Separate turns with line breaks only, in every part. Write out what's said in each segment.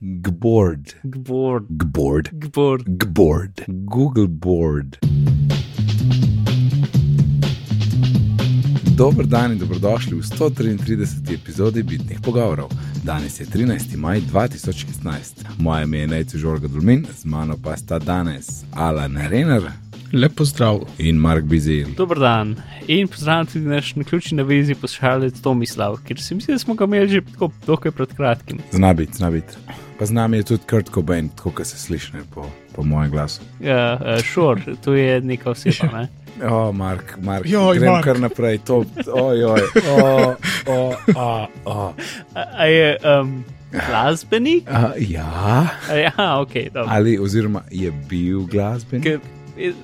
Gboard.
Gbord,
Gboard.
gbord.
Gboard. Google Board. Dober dan in dobrodošli v 133. epizodi Bitnih pogovorov. Danes je 13. maj 2016. Moje ime je Nejci Žorga Dulmin, z mano pa sta danes Alan Renner
Lepo zdrav.
in Mark Bizil.
Dober dan in pozdravljam tudi naš naključni navizi poslušalec Tomislav, ker se mi zdi, da smo ga imeli že tako dokaj pred kratkim.
Zna biti, zna biti. Pa z nami je tudi Kurt Cobain, tako kot se sliši po, po mojem glasu.
Ja, uh, šor, to je neka oseba, ne?
O, Mark, Mark.
Joj,
grem
Mark.
kar naprej. To, ojoj, o, o, a, a.
A, a je um, glasbenik?
A, ja,
A, ja, ok, dobro.
ali oziroma je bil glasbenik.
Eh,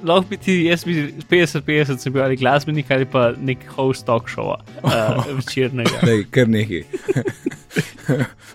Lahko bi ti, jaz bi 50-50 sem bil ali glasbenik ali pa nek host talk showa uh, večernega.
Dej, kar nekaj.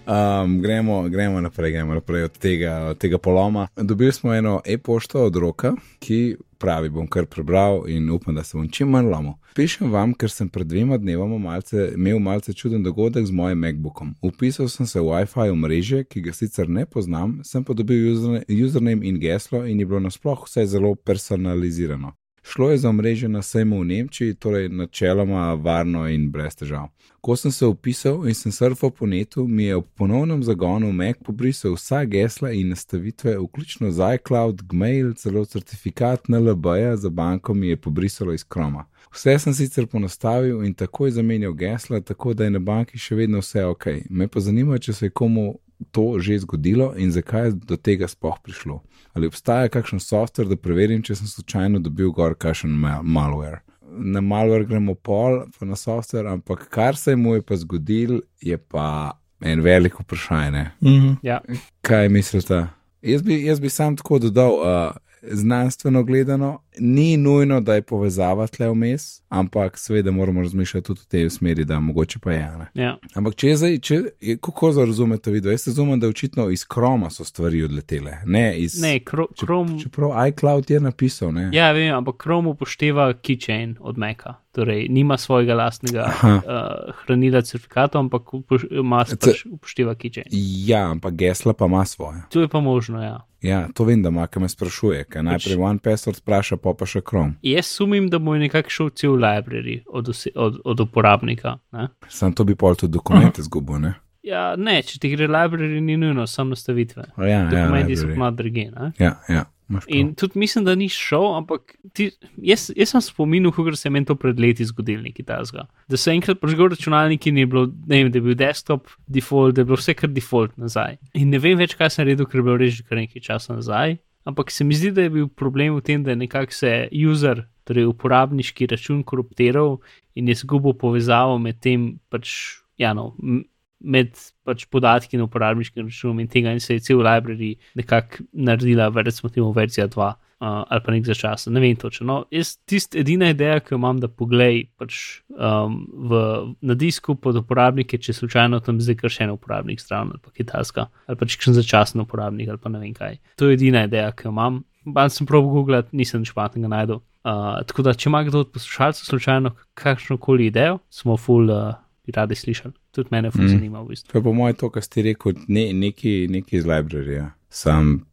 Um, gremo, gremo naprej, gremo naprej od tega, od tega poloma. Dobili smo eno e-pošto od roka, ki pravi, bom kar prebral in upam, da se bom čim manj lomil. Pišem vam, ker sem pred dvema dnevoma malce, imel malce čuden dogodek z mojim MacBookom. Upisal sem se v WiFi omrežje, ki ga sicer ne poznam, sem pa dobil username in geslo in je bilo nasploh vse zelo personalizirano. Šlo je za mrežo na sejmu v Nemčiji, torej načeloma varno in brez težav. Ko sem se upisal in sem surfal po netu, mi je ob ponovnem zagonu Mac pobrisal vsa gesla in nastavitve, vključno z iCloud, Gmail, celo certifikat NLB-ja za banko mi je pobrisalo iz kroma. Vse sem sicer ponastavil in takoj zamenjal gesla, tako da je na banki še vedno vse ok. Me pa zanima, če se je komu to že zgodilo in zakaj je do tega sploh prišlo. Ali obstaja kakšen software, da preverim, če sem slučajno dobil gor kakšen mal malware. Na malware gremo pol, pa na software, ampak kar se mu je pa zgodil, je pa en velik vprašanje.
Mhm.
Ja,
Kaj mislite? Jaz bi, jaz bi sam tako dodal, uh, znanstveno gledano, ni nujno, da je povezava tle vmes, ampak seveda moramo razmišljati tudi v tej smeri, da mogoče pa je. Ne?
ja.
Ampak če zdaj, če, kako razumete video? Jaz razumem, da očitno iz kroma so stvari odletele, ne iz.
Ne, kro, Chrome.
Čeprav iCloud je napisal, ne.
Ja, vem, ampak Chrome upošteva keychain od Meka. Torej, nima svojega lastnega uh, hranila certifikatov, ampak upoš ima pač upošteva keychain.
Ja, ampak gesla pa ima svoje.
To je pa možno, ja.
Ja, to vem, da ima, kaj me sprašuje, ker najprej one password spraša, pa pa še Chrome.
Jaz sumim, da bo nekako šel cel library od, ose- od, od uporabnika. Ne?
Sam to bi pol tudi dokumente zgubil, ne?
Ja, ne, če ti gre library, ni nujno, samo nastavitve.
Ja, ja,
Dokumenti so
library.
malo drugi. ne.
ja, ja.
In tudi mislim, da ni šel, ampak ti, jaz, jaz sem spominjal, kako se je meni to pred leti zgodilo, nekaj tasga. Da so enkrat prižgal računalnik in je bilo, ne vem, da je bil desktop default, da je bilo vse kar default nazaj. In ne vem več, kaj sem naredil, ker je bilo že kar nekaj časa nazaj. Ampak se mi zdi, da je bil problem v tem, da je nekako se user, torej uporabniški račun koruptiral in je zgubil povezavo med tem, pač, ja, no, med pač podatki na uporabniškem računu in tega, in se je cel library nekako naredila, recimo, temu verzija 2 uh, ali pa nek začasen, ne vem točno. No, jaz tist edina ideja, ki jo imam, da poglej pač um, v, na disku pod uporabnike, če slučajno tam zdaj kar še en uporabnik stran ali pa kitajska, ali pa če kakšen začasen uporabnik ali pa ne vem kaj. To je edina ideja, ki jo imam. Ban sem prav googlati, nisem nič pametnega najdel. Uh, tako da, če ima kdo od poslušalcev slučajno kakšno koli idejo, smo full uh, bi radi slišali. Tudi mene
Mm.
zanima v bistvu.
To je po mojem to, kar ste rekel, ne, neki, neki iz libraryja. Sam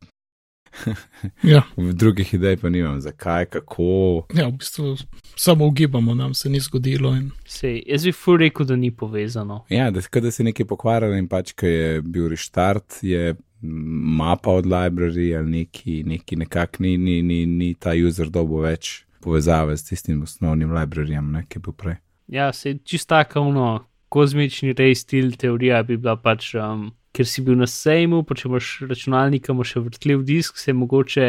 Ja,
v drugih idej pa nimam, zakaj, kako.
ja, v bistvu samo ugibamo, nam se ni zgodilo. In...
Sej, jaz bi ful rekel, da ni povezano.
Ja, da, da se je nekaj pokvarilo in pač, ko je bil restart, je mapa od library ali neki, neki nekak ni, ni, ni, ni ta user dobo več povezave s tistim osnovnim libraryjem, ne, ki je bil prej.
Ja, se čistaka uno, kozmični rej stil teorija bi bila pač, um, ker si bil na sejmu, pa če imaš računalnik, imaš še vrtljiv disk, se je mogoče,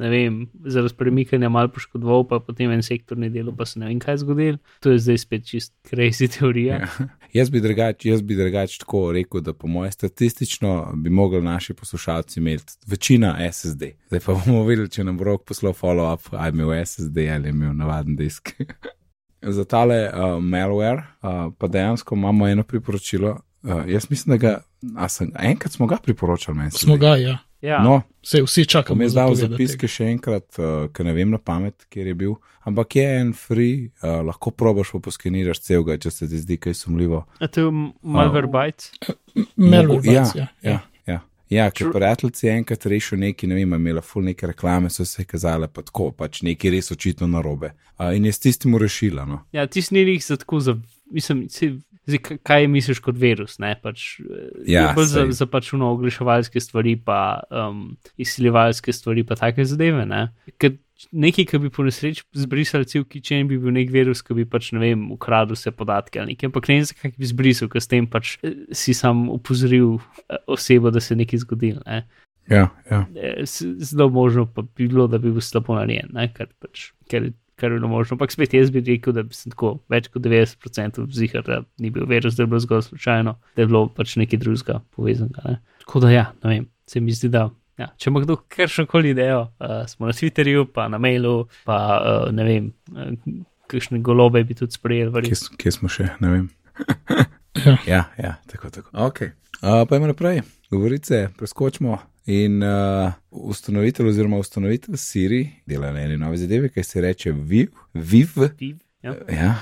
ne vem, zaradi premikanja mal poškodoval, pa potem en sektorni del, pa se ne vem kaj zgodil. To je zdaj spet čist crazy teorija.
Ja. Jaz bi drugače jaz bi drugač tako rekel, da po mojem statistično bi mogli naši poslušalci imeti večina SSD. Zdaj pa bomo videli, če nam rok poslal follow-up, ali je imel SSD ali je imel navaden disk. Za tale uh, malware uh, pa dejansko imamo eno priporočilo. Uh, jaz mislim, da ga, a sem, enkrat smo ga priporočali, meni. se
Smo ga, ja.
Ja,
No,
Se vsi čakamo. za
dal zapiske še enkrat, uh, ker ne vem na pamet, kjer je bil. Ampak je en free, uh, lahko probaš pa poskeniraš celega, če se ti zdi kaj sumljivo.
A to je malware bytes.
tega. Malware
ja,
bytes, ja.
ja, ja. Ja, ker prijatelji enkrat rešil neki, ne vem, imela ful neke reklame, so se kazale pa tako, pač neki res očitno narobe. Uh, in je s tistim rešila. No.
Ja, ti si njih za tako, za, mislim, si, zdaj, kaj misliš kot virus, ne? Pač,
Ja,
je bolj za, za pač uno oglaševalske stvari, pa um, izsiljevalske stvari, pa take zadeve, ne. Ker nekaj, ki bi po nesreči zbrisal cel kičen, bi bil nek virus, ki bi pač, ne vem, ukradel vse podatke ali nekaj, ampak ne vem, zakaj bi zbrisal, ker s tem pač eh, si sam upozoril eh, osebo, da se nekaj zgodilo, ne.
Ja, ja.
Eh, Zelo možno pa bi bilo, da bi bil slabo narejen, kar pač, ker, kar je bilo možno. Ampak spet jaz bi rekel, da bi sem tako več kot 90% zihar, da ni bil virus, da je bilo zgolj slučajno, da je bilo pač nekaj drugega povezanega. Ne. Tako da ja, ne vem, se mi zdi, da. Ja, če ima kdo kakršnokoli idejo, uh, smo na Twitterju, pa na mailu, pa uh, ne vem, uh, kakšne golobe bi tudi sprejeli.
Kje, kje smo še, ne vem.
Ja.
Ja, ja, tako, tako. Okay. Uh, pa imamo naprej, govorice, preskočimo. In uh, ustanovitelj oziroma ustanovitelj Siri dela na eni novi zadevi, ki se reče Viv, Viv.
Viv, ja.
Ja,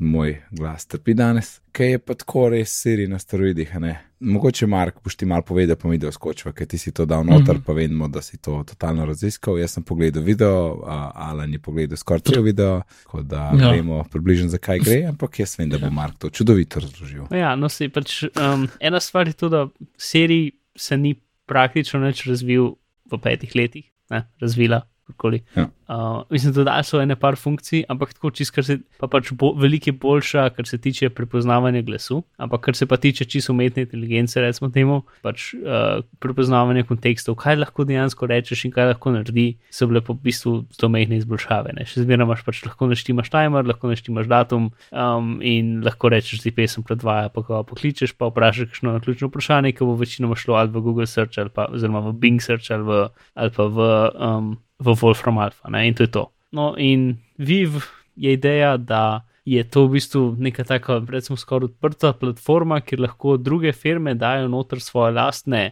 moj glas trpi danes, kaj je pa tako res Siri na steroidih. a ne? Mogoče Mark boš ti mal povedal, pa mi da skočiva, ker ti si to dal noter, mm -hmm. pa vemo, da si to totalno raziskal. Jaz sem pogledal video, uh, Alan je pogledal skoraj cel video, tako da ja.
Ja.
vemo približno zakaj gre, ampak jaz vem, da bo Mark to čudovito razložil.
Ja, no, se pač um, ena stvar je to, da serij se ni praktično več razvil v petih letih, ne, razvila. kakorkoli.
Ja.
Uh, mislim, da so ene par funkcij, ampak tako čist, kar se pa pač bo, veliko boljša, kar se tiče prepoznavanja glasu, ampak kar se pa tiče čisto umetne inteligence, recimo temu, pač uh, prepoznavanja kontekstov, kaj lahko dejansko rečeš in kaj lahko naredi, so bile pa v bistvu zelo mehne izboljšave. Ne. Še zmeraj imaš pač lahko naštimaš timer, lahko naštimaš datum um, in lahko rečeš, da ti pesem predvaja, pa ko pokličeš, pa vprašaš kakšno naključno vprašanje, ki bo večinoma šlo ali v Google Search ali pa v Bing Search ali, v, ali pa v, um, v Wolfram Alpha. Ne? In to je to. No, in Viv je ideja, da je to v bistvu neka taka, recimo, skoraj odprta platforma, kjer lahko druge firme dajo noter svoje lastne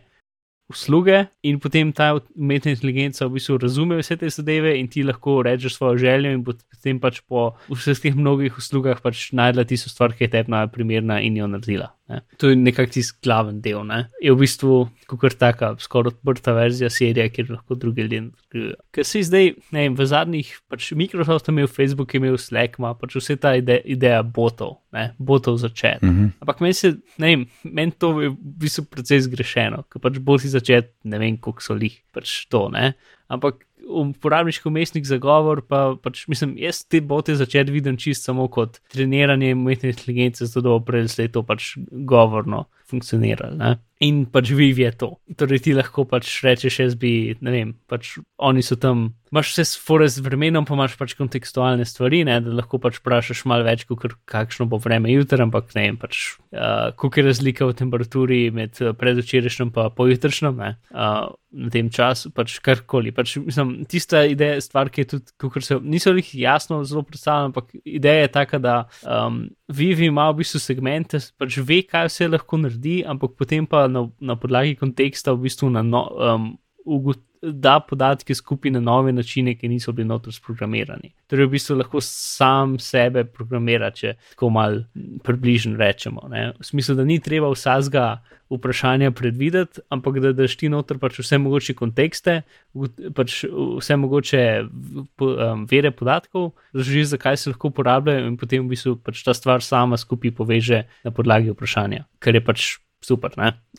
usluge, in potem ta umetna inteligenca v bistvu razume vse te zadeve, in ti lahko rečeš svojo željo, in potem pač po vseh teh mnogih uslugah pač najdla tisto stvar, ki je najbolj primerna in jo naredila. Ne. To je nekako tisti glaven del. Ne. Je v bistvu kot taka skoraj odprta verzija serije, kjer lahko druge ljudi nadaljujejo. Ker se zdaj, ne vem, v zadnjih, pač Microsoft je imel, Facebook je imel, Slack ima, pač vse ta ide, ideja botov, ne, botov začet.
Uh -huh.
Ampak meni se, ne vem, meni to je v bistvu precej zgrešeno, ker pač bolj si začet, ne vem, koliko so lih pač to, ne. Ampak uporabniški umestnik za govor, pa pač mislim, jaz te bote začet vidim čist samo kot treniranje umetne inteligence, zato da bo prej slej to pač govorno funkcioniralo. In pač Viv je to. Torej ti lahko pač rečeš, jaz bi, ne vem, pač oni so tam. Imáš vse sfore z vremenom, pa imaš pač kontekstualne stvari, ne, da lahko pač vprašaš malo več, kot kakšno bo vreme jutri, ampak ne vem, pač, uh, koliko je razlika v temperaturi med uh, predvčerajšnjem in pojutrišnjem, ne, uh, na tem času, pač karkoli. Pač, mislim, tista ideja, stvar, ki je tudi, kot se niso jih jasno zelo predstavljena, ampak ideja je taka, da um, Vivi ima v bistvu segmente, pač ve, kaj vse lahko naredi, ampak potem pa na, na podlagi konteksta v bistvu na no, um, ugot, da podatke skupaj na nove načine, ki niso bili notor sprogramirani. Torej, v bistvu lahko sam sebe programira, če tako mal približno rečemo. Ne? V smislu, da ni treba vsazga vprašanja predvideti, ampak da daš ti noter pač vse mogoče kontekste, pač vse mogoče um, vere podatkov, razložiš, zakaj se lahko uporabljajo in potem v bistvu pač ta stvar sama skupaj poveže na podlagi vprašanja, kar je pač super,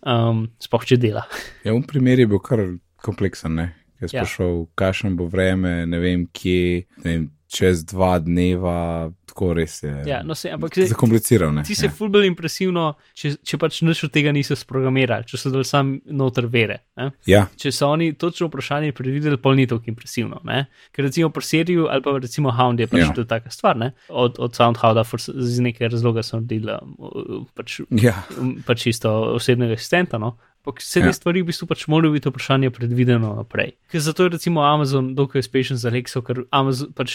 um, sploh če dela.
Ja, v primer je bil kar kompleksen, ne? Jaz
Ja.
ja. prišel, kakšen bo vreme, ne vem kje, ne vem, čez dva dneva, tako res je.
Ja, no se, ampak zdaj-
Zakompliciral, ne?
Ti se
ja.
ful bolj impresivno, če, če pač nič od tega niso sprogramirali, če so dali sam noter vere. Ne?
ja,
Če so oni točno vprašanje predvideli, pol ni tako impresivno. Ne? Ker recimo pri seriju ali pa recimo Hound je pač
Ja.
to taka stvar, ne? od, od SoundHouda iz nekega razloga so naredili um, pač,
ja,
um, pač čisto osebnega asistenta. No? Ampak vse te
Ja.
stvari v bistvu pač morajo biti vprašanje predvideno naprej. Ker zato je recimo Amazon dokaj uspešen z Alexo, ker Amazon, pač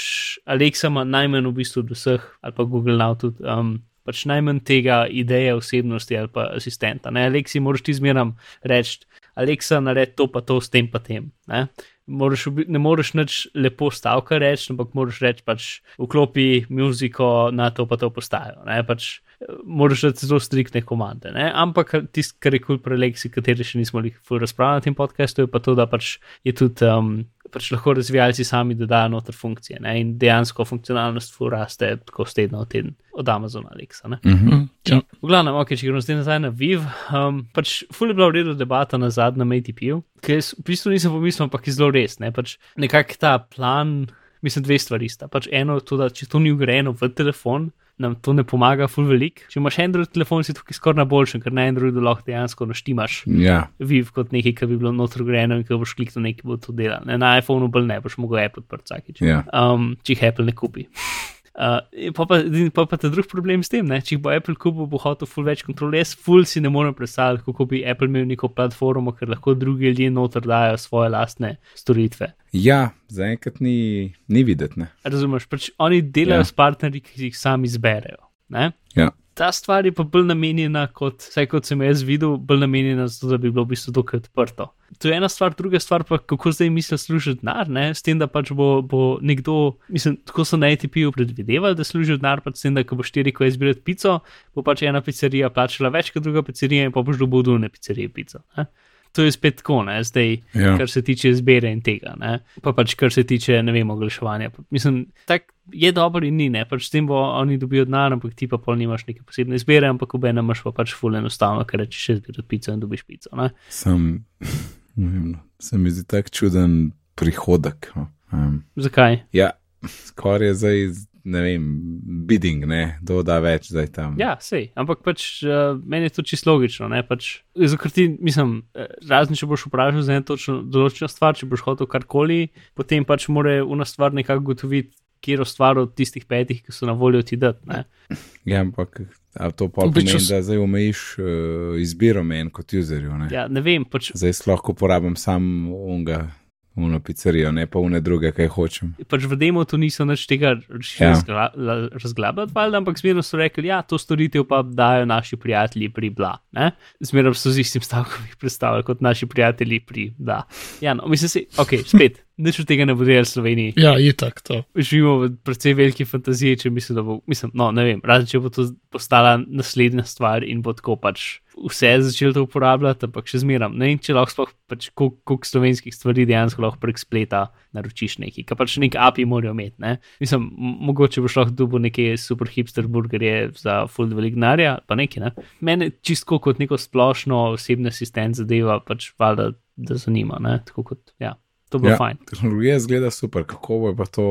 Alexa ima najmanj v bistvu od vseh, ali pa Google Now tudi. Um, Pač najmanj tega ideje osebnosti ali pa asistenta. Ne, Aleksi, moraš ti zmeraj reči, Alexa, naredi to, pa to, s tem, pa tem. Ne, moraš, ne moreš nič lepo stavka reči, ampak moraš reči pač vklopi muziko na to, pa to postajo. Ne, pač, moraš dati zelo striktne komande. Ne, ampak tisto, kar je kul cool pri Alexi, kateri še nismo jih razpravljali na tem podkastu, je pa to, da pač je tudi. Um, Pač lahko razvijalci sami dodajo noter funkcije ne? in dejansko funkcionalnost fu raste tako z tedna v teden od Amazona Alexa. Ne?
Mhm.
Mm, ja.
V glavnem, ok, če gremo zdaj nazaj na Viv, um, pač ful je bila v redu debata na zadnjem ATP-ju, ki jaz v bistvu nisem pomislil, ampak je zelo res. Ne? Pač nekako ta plan, mislim, dve stvari sta. Pač eno, to, da če to ni ugrajeno v telefon, nam to ne pomaga ful velik. Če imaš Android telefon, si tukaj skoraj na boljšem, ker na Androidu lahko dejansko naštimaš.
Ja,
Viv kot nekaj, kar bi bilo notro grejeno in ko boš kliknil nekaj, bo to delal. Ne, na iPhonu bolj ne boš mogel Apple odprt vsakič.
ja.
um, če jih Apple ne kupi. Uh, pa, pa, pa, pa ta drug problem s tem, ne? če bo Apple kupil, bo hotel ful več kontrol. Jaz ful si ne morem predstavljati, kako bi Apple imel neko platformo, ker lahko drugi ljudje noter dajo svoje lastne storitve.
ja zaenkrat ni, ni videti. Ne?
Razumeš, pač oni delajo
ja.
s partnerji, ki jih sami izberejo. Ne?
Ja.
Ta stvar je pa bolj namenjena, kot, vsaj kot sem jaz videl, bolj namenjena za to, da bi bilo v bistvu dokaj odprto. To je ena stvar, druga stvar pa, kako zdaj mislijo služiti denar, s tem, da pač bo, bo nekdo, mislim, tako so na ATP-ju predvidevali, da služijo denar, pač s tem, da ko boš ti rekel izbirati pico, bo pač ena pizzerija plačala več kot druga pizzerija in pa boš dobil dune pizzerije pico. Ne? To je spet tako, ne, zdaj,
Ja.
kar se tiče izbire in tega, ne? pa pač kar se tiče, ne vem, oglaševanja. Mislim, tak je dobro in ni, ne, pač s tem bo oni dobijo denar, ampak ti pa pol nimaš neke posebne izbire, ampak obe imaš pa pač ful enostavno, ker rečeš, še zbirati pico in dobiš pico. Ne?
Sem, ne vem, no, se mi zdi tak čuden prihodek. Um,
Zakaj?
ja, skoraj je zdaj, ne vem, bidding, ne, kdo da več zdaj tam.
Ja, sej, ampak pač uh, meni je to čisto logično. Ne? Pač, zato, ker ti, mislim, eh, razen če boš vprašal za eno točno določeno stvar, če boš hotel karkoli, potem pač mora una stvar nekako gotoviti, kjer stvar od tistih petih, ki so na voljo ti dati. ne.
ja ampak a to pa
bistvu
pomeni,
s-
da zdaj omejiš uh, izbiro meni kot userju. Ne?
Ja, ne vem, pač
Zdaj lahko uporabim sam unga, uno pizzerijo, ne pa une druge, kaj hočem.
pač v demo tu niso nič tega
Ja.
ja. razglabljati, valjda, ampak zmerno so rekli, ja, to storitev pa dajo naši prijatelji pri bla. Ne? Zmerno so z istim stavkom jih predstavljali kot naši prijatelji pri bla. Ja, no, mislim si, ok, spet, nič od tega ne bo delal v Sloveniji.
ja, itak to.
Živimo v precej veliki fantaziji, če mislim, da bo, mislim, no, ne vem, razen če bo to postala naslednja stvar in bo tako pač vse začel to uporabljati, ampak še zmeram. Ne vem, če lahko sploh pač koliko slovenskih stvari dejansko lahko prek spleta naročiš neki, ker pač nek API morajo imeti. Ne? Mislim, mogoče boš lahko dobil neke super hipster burgerje za full velik denarja, pa neki, ne. Mene čisto kot neko splošno osebni asistent zadeva, pač valjda, da zanima, ne, tako kot, ja, to bo
Ja,
ja. fajn.
tehnologija zgleda super, kako bo pa to,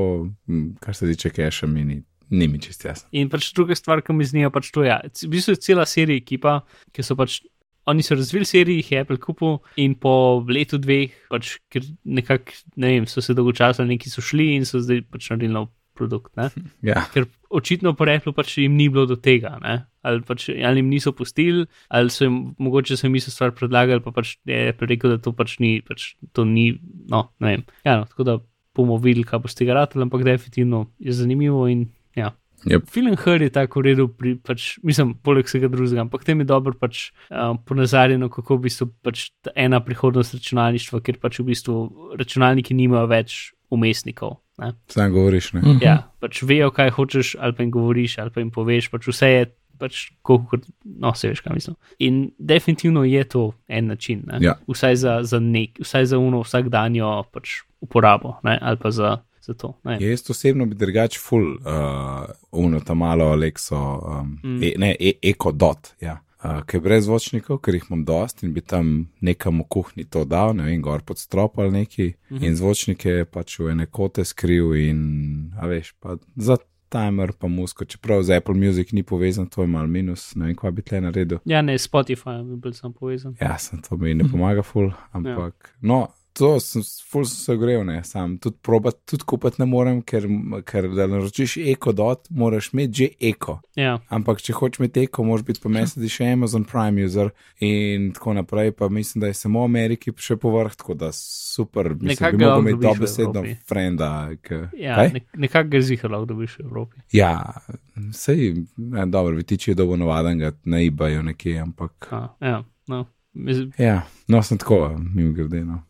m, kar se tiče keša, mi ni, mi čest jasno.
In pač druga stvar, ki mi znijo, pač to je. V bistvu je cela serija ekipa, ki so pač. Oni so razvili serijo, jih je Apple kupil in po letu dveh, pač, ker nekako, ne vem, so se dolgočasili, neki so šli in so zdaj pač naredili nov produkt. Ne?
Ja,
Ker očitno po Apple pač jim ni bilo do tega, ne? Ali, pač, ali jim niso pustili, ali so jim mogoče jim isto stvar predlagali, pa pač je rekel, da to pač ni, pač to ni, no, ne vem. Ja, no, tako da bomo videli, kaj bo z tega ratalo, ampak definitivno je zanimivo in ja.
Yep.
Film Her je tako pri, pač, mislim, poleg vsega drugega, ampak tem je dobro pač, um, ponazarjeno, kako v bistvu pač ena prihodnost računalništva, ker pač v bistvu računalniki nimajo več umestnikov. Ne?
sam govoriš, ne.
Ja, pač vejo, kaj hočeš, ali pa jim govoriš, ali pa jim poveš, pač vse je. Pač, kot, no, se veš, kaj mislim. In definitivno je to en način, ne?
Ja.
vsaj za, za nek, vsaj za uno vsakdanjo pač, uporabo, ne? ali pa za, za to. ne.
Ja, Jaz osebno bi drugač full, uh, uno tam malo Alexo, um, mm. e, ne, e, Eko Dot, ja. Uh, ker brez zvočnikov, ker jih imam dost in bi tam nekam v kuhinji to dal, ne vem, gor pod strop ali neki, mm -hmm. in zvočnike pač v ene kote skril in, a veš, pa za timer pa musko, čeprav z Apple Music ni povezan, to je mal minus, ne vem, kaj bi tle naredil.
Ja, ne, Spotify bi bil sam povezan.
Ja, sem to mi ne pomaga, ful, ampak ja. no, to sem, ful sem se ogrel, ne, sam tudi probat, tudi kupiti ne morem, ker, ker da naročiš eko dot, moraš imeti že eko.
Ja,
Ampak če hočeš imeti eko, moraš biti pa mesedi še Amazon Prime user in tako naprej, pa mislim, da je samo v Ameriki še povrh, tako da super, mislim,
Nekako
bi
lahko v
dobesedno frenda. K,
ja
kaj?
ne, nekako ga zihar lahko dobiš v Evropi.
Ja, sej, ja, dobro, vitiči je dobo navaden ga na eBayu nekje, ampak
A, ja, no. Mislim,
Ja, no, sem tako, mimo grede. No.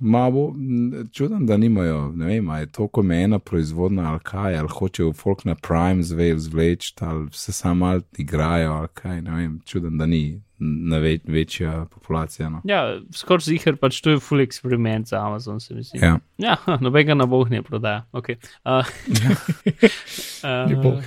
Malo m, čudem, da nimajo, ne vem, ali je to kot ena proizvodna ali kaj, ali hočejo folk na Prime zvej zvleči, ali se samo malo igrajo, ali kaj, ne vem, čudem, da ni na več, večja populacija. No.
Ja, skoraj zihar pač to je full eksperiment za Amazon, se mi zdi.
Ja.
Ja, nobenega na boh ne prodaja. Okay. Uh,
Ni bog.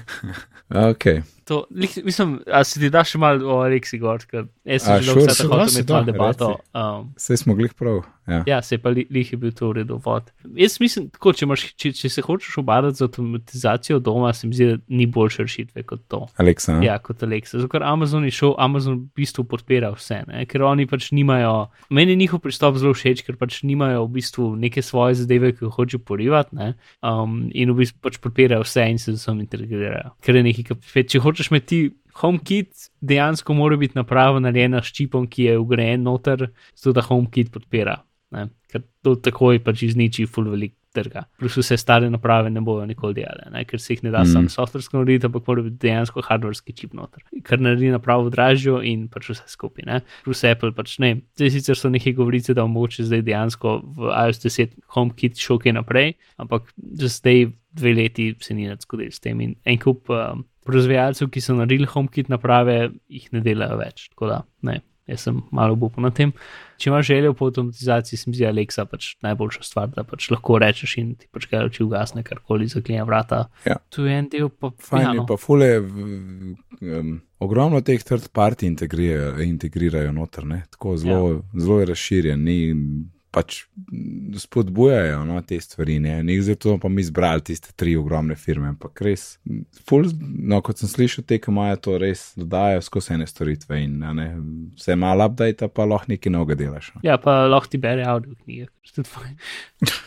Okay.
to, lih, mislim, a se ti da še malo o Alexi Gord, ker jaz sem že dolgo
se
imel
da,
malo debato. Um,
Vse smo glih prav. Ja.
ja, se pa li, lih je bil to v redu vod. Jaz mislim, tako, če, imaš, če, če se hočeš obadati z avtomatizacijo doma, se mi zdi, da ni boljše rešitve kot to.
Aleksa.
Ja, kot Alexa. Zato, ker Amazon je šel, Amazon v bistvu podpira vse, ne? ker oni pač nimajo, meni je njihov pristop zelo všeč, ker pač nimajo v bistvu neke svoje zadeve, ki jih hočejo porivati ne? um, in v bistvu pač podpirajo vse in se z vsem integrirajo. Ker je nekaj, kar, če hočeš imeti HomeKit, dejansko mora biti naprava narejena s čipom, ki je ugrajen noter, zato da HomeKit podpira. Ne? Ker to takoj pač izniči full velik trga. Plus vse stare naprave ne bojo nikoli delale, ne? ker se jih ne da mm.
Mhm.
sam softversko narediti, ampak mora biti dejansko hardverski čip noter. Kar naredi napravo dražjo in pač vse skupaj. Ne? Plus Apple pač ne. Zdaj sicer so neke govorice, da mogoče zdaj dejansko v iOS 10 HomeKit šel kaj naprej, ampak že zdaj dve leti se ni nič zgodilo s tem in en kup um, proizvajalcev, ki so naredili HomeKit naprave, jih ne delajo več. Tako da ne. Jaz sem malo obupan na tem. Če imaš željo po avtomatizaciji, se mi zdi Alexa pač najboljša stvar, da pač lahko rečeš in ti pač kaj oči ugasne, karkoli zaklene vrata.
Ja.
Tu je en del, pa
Fajn
ja, no.
pa fule. Um, ogromno teh third party integrirajo, integrirajo noter, ne? tako zelo, ja. zelo je razširjen. Ni, pač spodbujajo no, te stvari. Ne? Ni zato pa mi izbrali tiste tri ogromne firme, ampak res. Ful, no, kot sem slišal, te, ki imajo to res dodajo skozi ene storitve in a ne, vse malo update, pa lahko nekaj novega delaš. No.
Ja, pa lahko ti bere avdio knjige, je tudi fajn.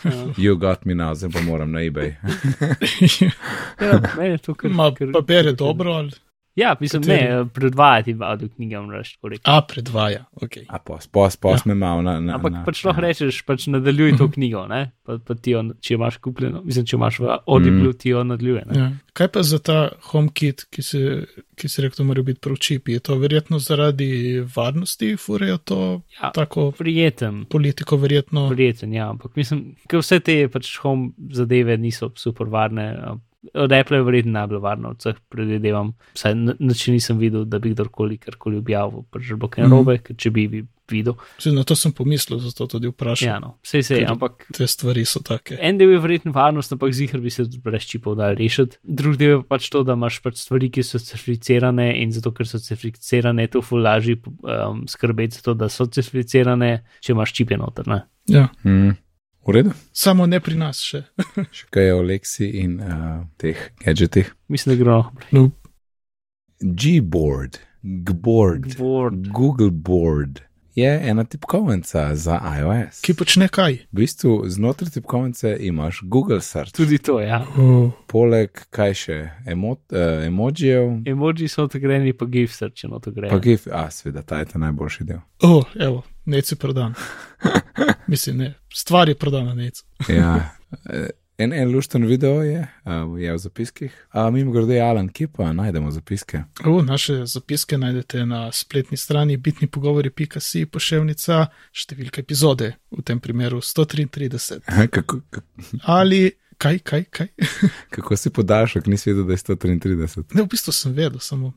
Uh,
You got me now, zdaj pa moram na eBay.
ja, meni je to kar.
Ma,
kar-
pa bere
kar-
dobro ali.
Ja, mislim,
Kateri?
ne, predvajati avdio knjige, moraš tako reči.
A, predvaja, ok.
A pos, pos, pos
Ja.
me malo na. na
Ampak
na,
pač lahko rečeš, pač nadaljuj to knjigo, ne? Pa, pa ti jo, če imaš kupljeno, mislim, če imaš v Audible, ti jo nadaljuje. Ne?
Ja. Kaj pa za ta HomeKit, ki se, ki se rekel, mora biti prav čip? Je to verjetno zaradi varnosti, furejo to
Ja.
tako
Prijeten.
politiko, verjetno.
Prijeten, ja, ampak mislim, ker vse te pač home zadeve niso super varne. Od Apple je verjetno najbolj varno od vseh, predvidevam. Vsaj nič nisem videl, da bi kdorkoli karkoli objavil, pač že bo kaj
Mhm.
narobe, ker če bi, bi videl.
Saj Na to sem pomislil, zato tudi vprašam.
Ja, no, vse se je, ampak
Te stvari so take.
en del je verjetno varnost, ampak zihar bi se brez čipov dal rešiti. Drugi del je pač to, da imaš pač stvari, ki so certificirane in zato, ker so certificirane, je to fulaži um, skrbeti za to, da so certificirane, če imaš čipe noter. Ne?
Ja.
Mm. V redu.
Samo ne pri nas še.
Še kaj je o Lexi in uh, teh gadgetih?
Mislim, da gre naprej.
No,
Gboard, Gboard,
Board.
Google Board je ena tipkovnica za iOS.
ki počne kaj?
V bistvu znotraj tipkovnice imaš Google Search.
Tudi to, ja.
Oh.
Poleg kaj še, emo, uh, emojijev,
Emoji so integrirani, pa GIF srčeno to gre.
pa gif, a seveda, ta je ta najboljši del.
Oh, evo, neci prodan. Mislim, ne, stvar je prodana necu.
Ja. En, en lušten video je, uh, je v zapiskih. Uh, Mimo grede, Alan, kje pa najdemo zapiske?
Oh, naše zapiske najdete na spletni strani bitnipogovori.si poševnica številka epizode, v tem primeru 133.
Aha, Kako, kako,
Ali kaj, kaj, kaj?
kako si podaljšal, nisi vedel, da je 133?
Ne, v bistvu sem vedel samo.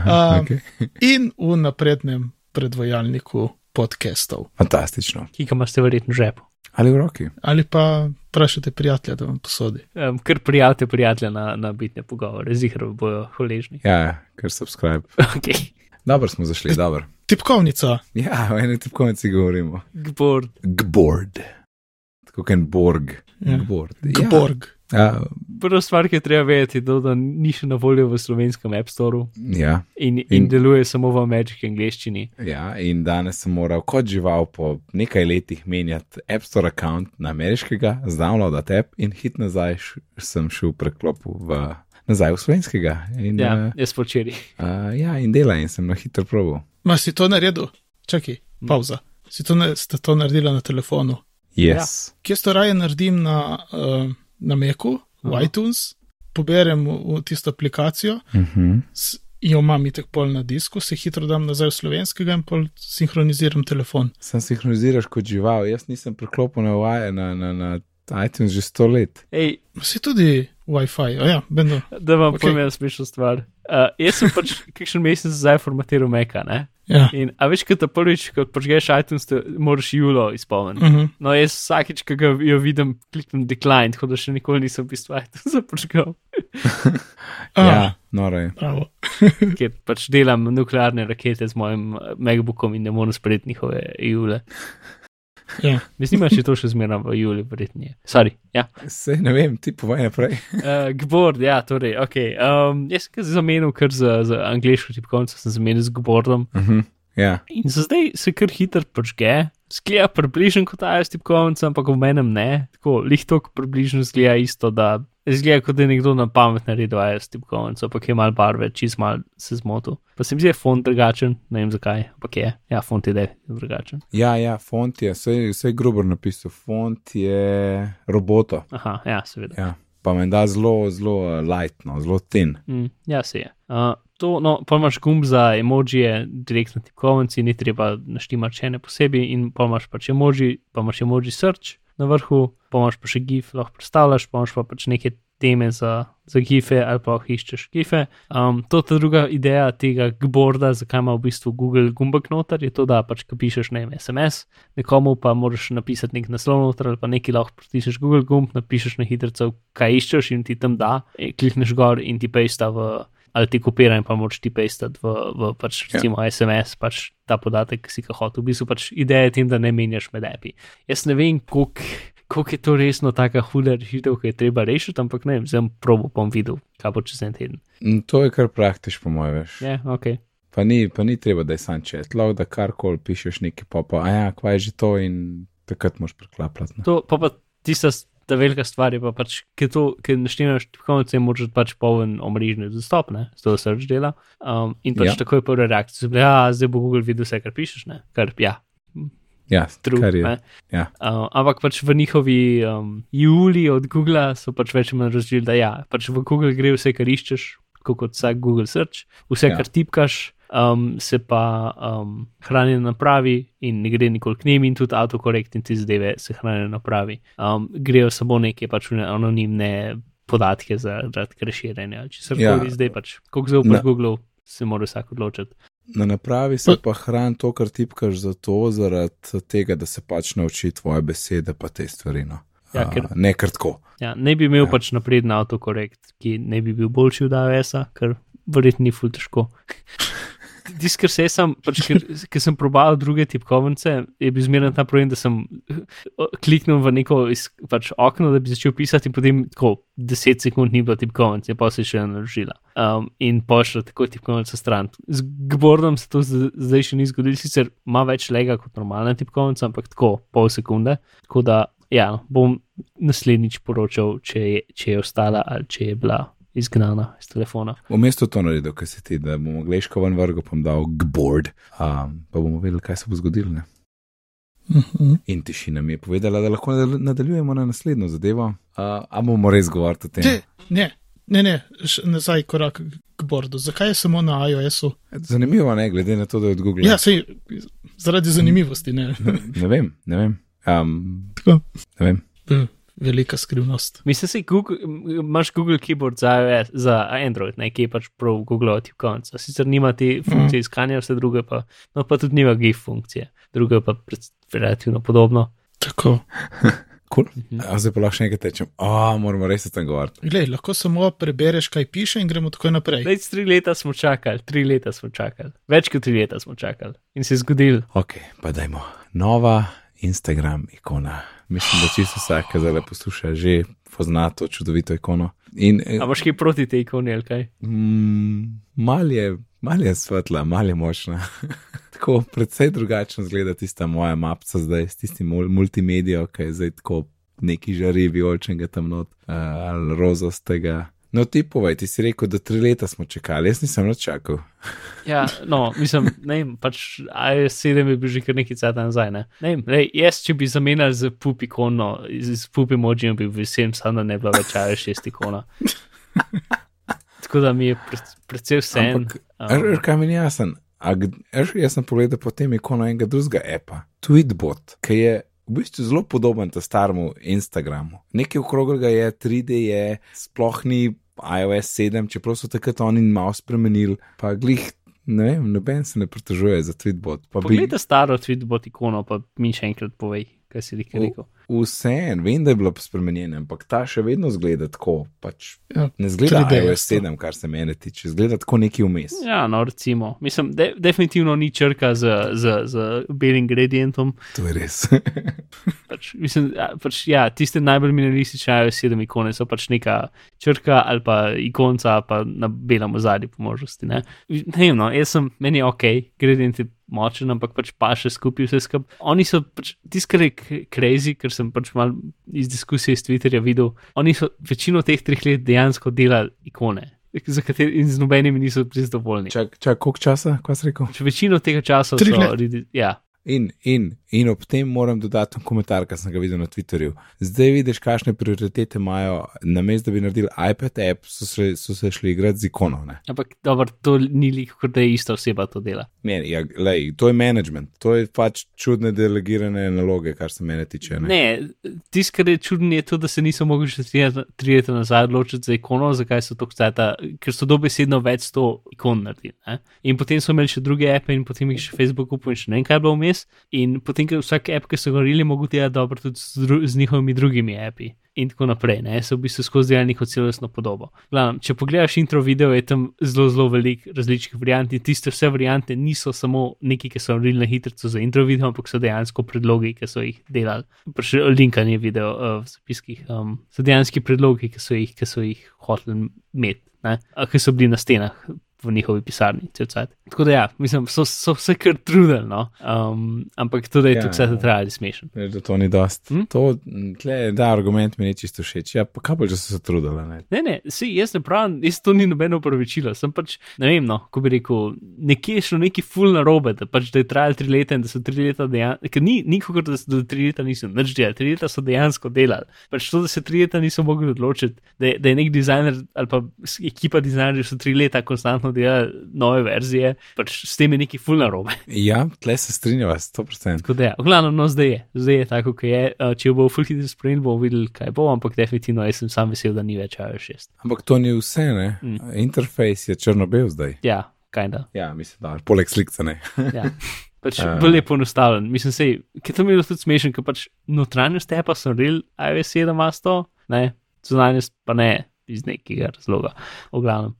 Aha,
A,
okay.
In v naprednem predvajalniku podcastov.
Fantastično.
Ki ga imaš verjetno v žepu.
Ali v roki?
Ali pa vprašate prijatelja, da vam posodi.
Um, ker prijavite prijatelja na, na bitne pogovore, zihar bojo hvaležni.
Ja, ja, ker subscribe.
Okay.
Dobro smo zašli, dobro.
Tipkovnica,
Ja, o eni tipkovnici govorimo.
Gbord.
Gboard. Kot en Borg.
Ja.
Gboard.
Gborg.
Ja,
Prva stvar, ki je treba vedeti, je to, da ni še na voljo v slovenskem App Storeu
ja,
in, in,
In-
deluje samo v ameriški angleščini.
ja, in danes sem moral kot žival po nekaj letih menjati App Store račun na ameriškega, zdownloadati app in hit nazaj š- sem šel preklopil v, nazaj v slovenskega. In,
Ja,
uh,
jaz počeri.
uh, ja, in dela in sem na hitro probil.
Ma si to naredil? Čakaj, pauza. Si to, ne, ste to naredila na telefonu?
Yes.
Kje to raje naredim na, uh, na Meku, v
Aha.
iTunes, poberem v, v tisto aplikacijo,
Uh -huh.
s, jo imam itek pol na disku, se hitro dam nazaj v slovenskega in pol sinhroniziram telefon.
Sam sinhroniziraš kot žival, jaz nisem preklopil na, na, na, na iTunes že sto let.
Ej,
Si tudi WiFi, a ja, bendo.
da vam
Ok.
okay. povem eno smešno stvar. Uh, jaz sem pač kakšen mesec zdaj formatiral Meka, ne?
Ja.
In, a veš, kot prvič, ko počneš iTunes, moraš Julo izpolniti.
Uh -huh.
No, jaz vsakič, ko jo vidim, kliknem decline, tako da še nikoli nisem v bistvu iTunes započgal,
A,
Ja, noro je.
Bravo.
ker pač delam nuklearne rakete z mojim eh, MacBookom in ne morem sprejeti njihove Jule.
Ja.
Mislim, da še to še zmeraj v Juli, verjetno. je. Sorry, ja.
Sej ne vem, ti povej naprej.
Uh, Gbord, ja, torej, ok. Um, jaz sem ga zamenil kar za, za angliško tipkovnico, sem zamenil z Gbordom.
Uh -huh. Ja,
In za zdaj se kar hitro počge. Zgleda približno kot iOS tipkovnica, ampak v menem ne. Tako lihto približno zgleda isto, da zgleda kot da je nekdo na pamet naredil iOS tipkovnico, ampak je mal barve, čez mal se zmotil. Pa se mi zdi, da je font drugačen, ne vem zakaj, ampak je. Ja, font je drugačen.
ja, ja font je, vse je grobo napisal, font je roboto.
Aha, ja, seveda.
Ja. Pa me da zelo, zelo uh, lightno, zelo ten.
Mm, ja, se je. Uh, to, no, pa imaš gumb za emojije, direktno tipkovnici, ni treba naštimati še ne posebej, in pa imaš pač emoji, pa imaš emoji search na vrhu, pa imaš pa še GIF, lahko predstavljaš, pa imaš pa pač neke teme za, za GIFE ali pa iščeš GIFE. Um, to je druga ideja tega gborda, zakaj ima v bistvu Google gumbek noter, je to, da pač, ko pišeš ne vem, SMS, nekomu pa moraš napisati nek naslov noter ali pa nekaj lahko pritisneš Google gumb, napišeš na hitro, kaj iščeš in ti tam da, e, klikneš gor in ti pesta v. Ali ti kopira in pa moč ti pestati v, v pač,
Ja.
recimo, SMS, pač ta podatek, ki si ga hotel. V bistvu pač ideja je tem, da ne menjaš med api. Jaz ne vem, koliko koliko je to resno taka huda rešitev, ki je treba rešiti, ampak ne vem, zdaj probo bom videl, kaj bo čez en teden.
Mm, To je kar praktiš, po mojem, veš.
Je, ok.
Pa ni, pa ni treba, da je sanče, lahko da karkoli pišeš neki popa, a ja, kva je že to in takrat moš preklapljati. ne.
To pa, pa tista ta velika stvar je pa pač, ker to, ker naštemaš tipkovnice, moraš pač poln omrežni dostop, ne, z to search dela. Um, in pač
Ja.
ja. takoj prva reakcija, je bila, ja, zdaj bo Google videl vse, kar pišeš, ne, kar ja,
Ja,
true.
kar je.
ne.
Ja.
Uh, ampak pač v njihovi um, juli od Google so pač več manj razdelili, da ja, pač v Google gre vse, kar iščeš, tako kot vsak Google search, vse,
ja.
kar tipkaš, um, se pa um, hrani na napravi in ne gre nikoli k njim, in tudi autokorekt in te zadeve se hranijo na napravi. Um, grejo samo neke pač anonimne podatke zaradi kreširanja. Če se
Ja.
zdaj pač, koliko
Na-
zaupaš Google, se mora vsak odločiti.
Na napravi se pa hrani to, kar tipkaš, zato zaradi tega, da se pač nauči tvoje besede, pa te stvari. No.
Ja, ker-
ne kar tako.
Ja, ne bi imel
Ja.
pač napreden autokorekt, ki ne bi bil boljši od AWS-a, ker verjetno ni ful težko. Tisti, ker se sem, pač, ker, ker sem probal druge tipkovnice, je bil zmeren ta problem, da sem kliknil v neko iz, pač, okno, da bi začel pisati, in potem tako 10 sekund ni bilo tipkovnice, pa se je še naložila. Um, in pošla tako tipkovnica stran. Z Gbordom se to zdaj še ni zgodilo, sicer ima več lega kot normalna tipkovnica, ampak tako pol sekunde. Tako da, ja, bom naslednjič poročal, če je, če je ostala ali če je bila izgnana iz telefona.
Vmes to to naredil, kar si ti, da bomo gleško ven vrgo, pa bom dal gboard, um, pa bomo vedeli, kaj se bo zgodilo. Ne?
Mhm.
In tišina mi je povedala, da lahko nadal- nadaljujemo na naslednjo zadevo. Uh, a bomo res govorili o tem?
Te, ne, ne, ne, še nazaj korak k bordu. Zakaj je samo na iOS-u?
Zanimivo, ne, glede na to, da je od Google.
Ja, sej, zaradi zanimivosti, ne.
Ne vem, ne vem. Um,
Tako,
ne vem.
eh, velika skrivnost.
Mislim, da Google, imaš Google Keyboard za, iOS, za Android, ne, ki je pač prav Google tipkovnica. Sicer nima te funkcije iskanja, vse druge pa, no pa tudi nima GIF funkcije, druge pa relativno podobno.
Tako.
Cool. A zdaj pa lahko še enkrat tečem. A, moramo res o tem govoriti.
Glej, lahko samo prebereš, kaj piše in gremo takoj naprej.
Zdaj, tri leta smo čakali, tri leta smo čakali, več kot tri leta smo čakali in se je zgodil.
Ok, pa dajmo. Nova Instagram ikona. Mislim, da čisto vsak, ki zdaj posluša, že pozna to čudovito ikono. In eh,
A imaš kaj proti tej ikoni ali kaj?
mm, mal je, mal je svetla, mal je močna. tako predvsej drugačno zgleda tista moja mapca zdaj s tistim mul- multimedijo, ki je zdaj tako neki žari vijolčnega tam not uh, ali rozostega. No, ti povej, ti si rekel, da tri leta smo čakali, jaz nisem več čakal.
Ja, no, mislim, ne vem, pač AS7 je bil že kar nekaj cajt nazaj. Ne? Ne vem, lej, jaz, če bi zamenjal z pup ikono, z, pup emojijem, bi vesel, samo da ne bi bila več AS6 ikona. Tako da mi je pred, predvsej vse en.
Um, kaj mi ni jasen? A Jaz sem pogledal potem ikono enega drugega apa, Tweetbot, ki je v bistvu zelo podoben ta staremu Instagramu. Nekaj okroglega je, 3D je, sploh ni iOS 7, čeprav so takrat oni malo spremenili, pa glih, ne vem, noben se ne pritožuje za Tweetbot. Pa bi
Poglej staro Tweetbot ikono, pa mi še enkrat povej, kaj si rekel.
Vse en, vem, da je bilo spremenjeno, ampak ta še vedno zgleda tako, pač
Ja,
ne zgleda
3D je
iOS
to.
7, kar se mene tiče, zgleda tako neki vmes.
Ja, no, recimo. Mislim, de, definitivno ni črka z, z, z belim gradientom.
To je res.
Pač, mislim, pač, ja, tiste najbolj minimalistične iOS 7 ikone so pač neka črka ali pa ikonca, pa na belem ozadju po možnosti. Ne, ne vem, no, jaz sem, meni je ok, gradient je močen, ampak pač pa še skupaj vse skupaj. Oni so pač tisto, kar je crazy, ker sem pač mal iz diskusije s Twitterja videl, oni so večino teh treh let dejansko delali ikone. Za katere in z nobenimi niso zadovoljni.
Čak, čak, koliko časa, kaj si rekel?
Če večino tega časa so redi, ja,
In, in, in ob tem moram dodati en komentar, ki sem ga videl na Twitterju. Zdaj vidiš, kakšne prioritete imajo. Na mestu, da bi naredili iPad app, so se, so se šli igrati z ikono. Ne,
ampak dobro, to ni lik, kot da je ista oseba to dela.
ne ja, lej, to je management, to je pač čudne delegirane naloge, kar se mene tiče. Ne?
Ne, tisto, kar je čudno, je to, da se niso mogli še tri leta- nazaj odločiti za ikono, zakaj so to kceta, ker so dobesedno več sto ikon naredili. Ne? In potem so imeli še druge appe, in potem jih še Facebook kupil, in še ne vem, kaj je bilo vmes. In potem, ker vsak app, ki so ga naredili, mogo delati dobro tudi z, dru z njihovimi drugimi appi. In tako naprej, ne, so v bistvu skozi delali neko celostno podobo. Glavno, če pogledaš intro video, je tam zelo, zelo veliko različnih variant in tiste vse variante niso samo neki, ki so naredili na hitro za intro video, ampak so dejansko predlogi, ki so jih delali. Še linkanje video uh, v zapiskih, um, so dejanski predlogi, ki so jih, ki so jih hoteli imeti, ki so bili na stenah. V njihovi pisarni. Tako da, ja, mislim, so, so vse kar trudili, no? um, ampak tudi, je
Ja,
tudi vse
ja.
trajali smešen.
Veš, da to ni dost.
Hm?
To, tle, da, argument mi ni čisto všeč. Ja, pa kaj pa, če so se trudili? Ne?
Ne, ne, si, jaz ne pravim, jaz to ni nobeno upravičilo. Sem pač, ne vem, no, ko bi rekel, nekje je šlo neki full na robe, da, pač, da je trajalo tri leta in da so tri leta dejansko, ker ni nikakor, da so tri leta niso nič delali, tri leta so dejansko delali. Pač to, da se tri leta niso mogli odločiti, da da je nek dizajner ali pa ekipa dizajnerjev so tri leta konstantno delali nove verzije, pač s tem je neki full na robe.
Ja, tle se strinjava, 100%.
Tako da, ja, v glavnem, no, zdaj je, zdaj je tako, kot je. Uh, če bo full hitro spremenil, bomo videli, kaj bo, ampak definitivno jaz sem sam vesel, da ni več iOS 6.
Ampak to ni vse, ne?
Mm.
Interfejs je črno-bel zdaj.
Ja, kajda.
Ja, mislim, da poleg slikca ne.
Ja. Pač
Ja.
bolj je poenostavljen. Mislim, sej, ki to mi je bilo tudi smešen, ker pač notranjost je pa so real iOS 7 ima to, ne, zunanjost pa ne iz nekega razloga. V glavnem.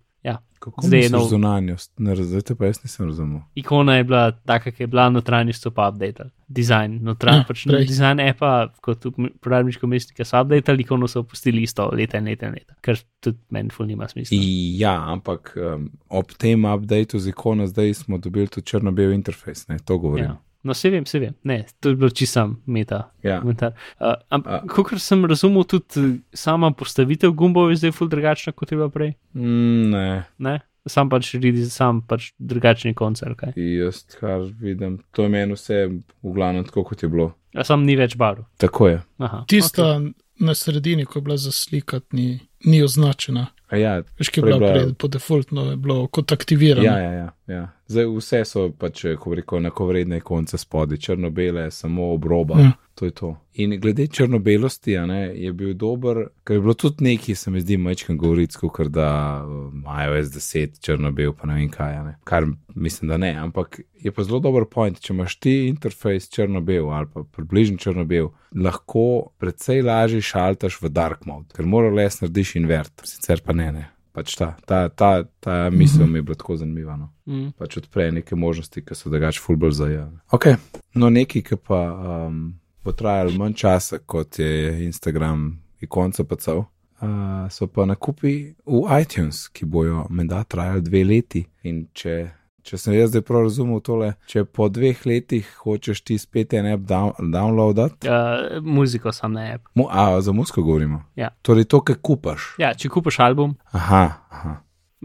Kako
Zdaj je nov-
zunanjost? Ne razumete, pa jaz nisem razumel.
Ikona je bila taka, ki je bila, notranjost pa updated. Dizajn, notranj,
Ja,
pač
prej.
dizajn appa, kot uporabniško mestnika so updated, ikono so opustili isto leta in leta in leta, kar tudi meni ful nima smisla.
Ja, ampak um, ob tem updateu z ikono zdaj smo dobili tudi črno-bel interfejs, ne, to govorim.
Ja. No, se vem, se vem. Ne, to je bilo čisto meta.
Ja.
komentar. Uh, Ampak,
A-
kot sem razumel, tudi sama postavitev gumbov je zdaj ful drugačna, kot je bila prej.
Mm, ne,
Ne? Sam pač redi, sam pač drugačni koncert. Okay?
jaz kar vidim, to je meni vse v glavnem tako, kot je bilo.
A sam ni več barv.
Tako je.
Aha,
Tista okay. na sredini, ko je bila za slikati, ni, ni označena.
A ja,
Veš, ki je bila- prej, po defaultno je bilo kot aktivirano.
ja, ja, ja, ja. Zdaj vse so pač, eh, ko rekel, enakovredne konce spodi, črno-bele, samo obroba.
Ja.
To je to. In glede črno-belosti, a ne, je bil dober, ker je bilo tudi neki, se mi zdi, majčkan govoriti, kot da um, iOS 10 črno-bel, pa ne vem kaj, ne. kar mislim, da ne, ampak je pa zelo dober point, če imaš ti interfejs črno-bel ali pa približno črno-bel, lahko precej lažje šaltaš v dark mode, ker moraš le narediš invert, sicer pa ne, ne. Pač ta, ta, ta, ta misel mi je bila tako zanimiva. No
Mm.
pač odpre neke možnosti, ki so drugače fulbr zajeli. Ok, no nekaj, ki pa um, bo trajalo manj časa, kot je Instagram ikonca pacov, uh, so pa nakupi v iTunes, ki bojo menda trajali dve leti. In če, če sem jaz zdaj prav razumel tole, če po dveh letih hočeš ti spet en app down, downloadati,
Uh, muziko sam ne app.
mu, a za musko govorimo.
Ja.
Torej to, kar kupaš.
Ja, če kupaš album,
Aha, aha.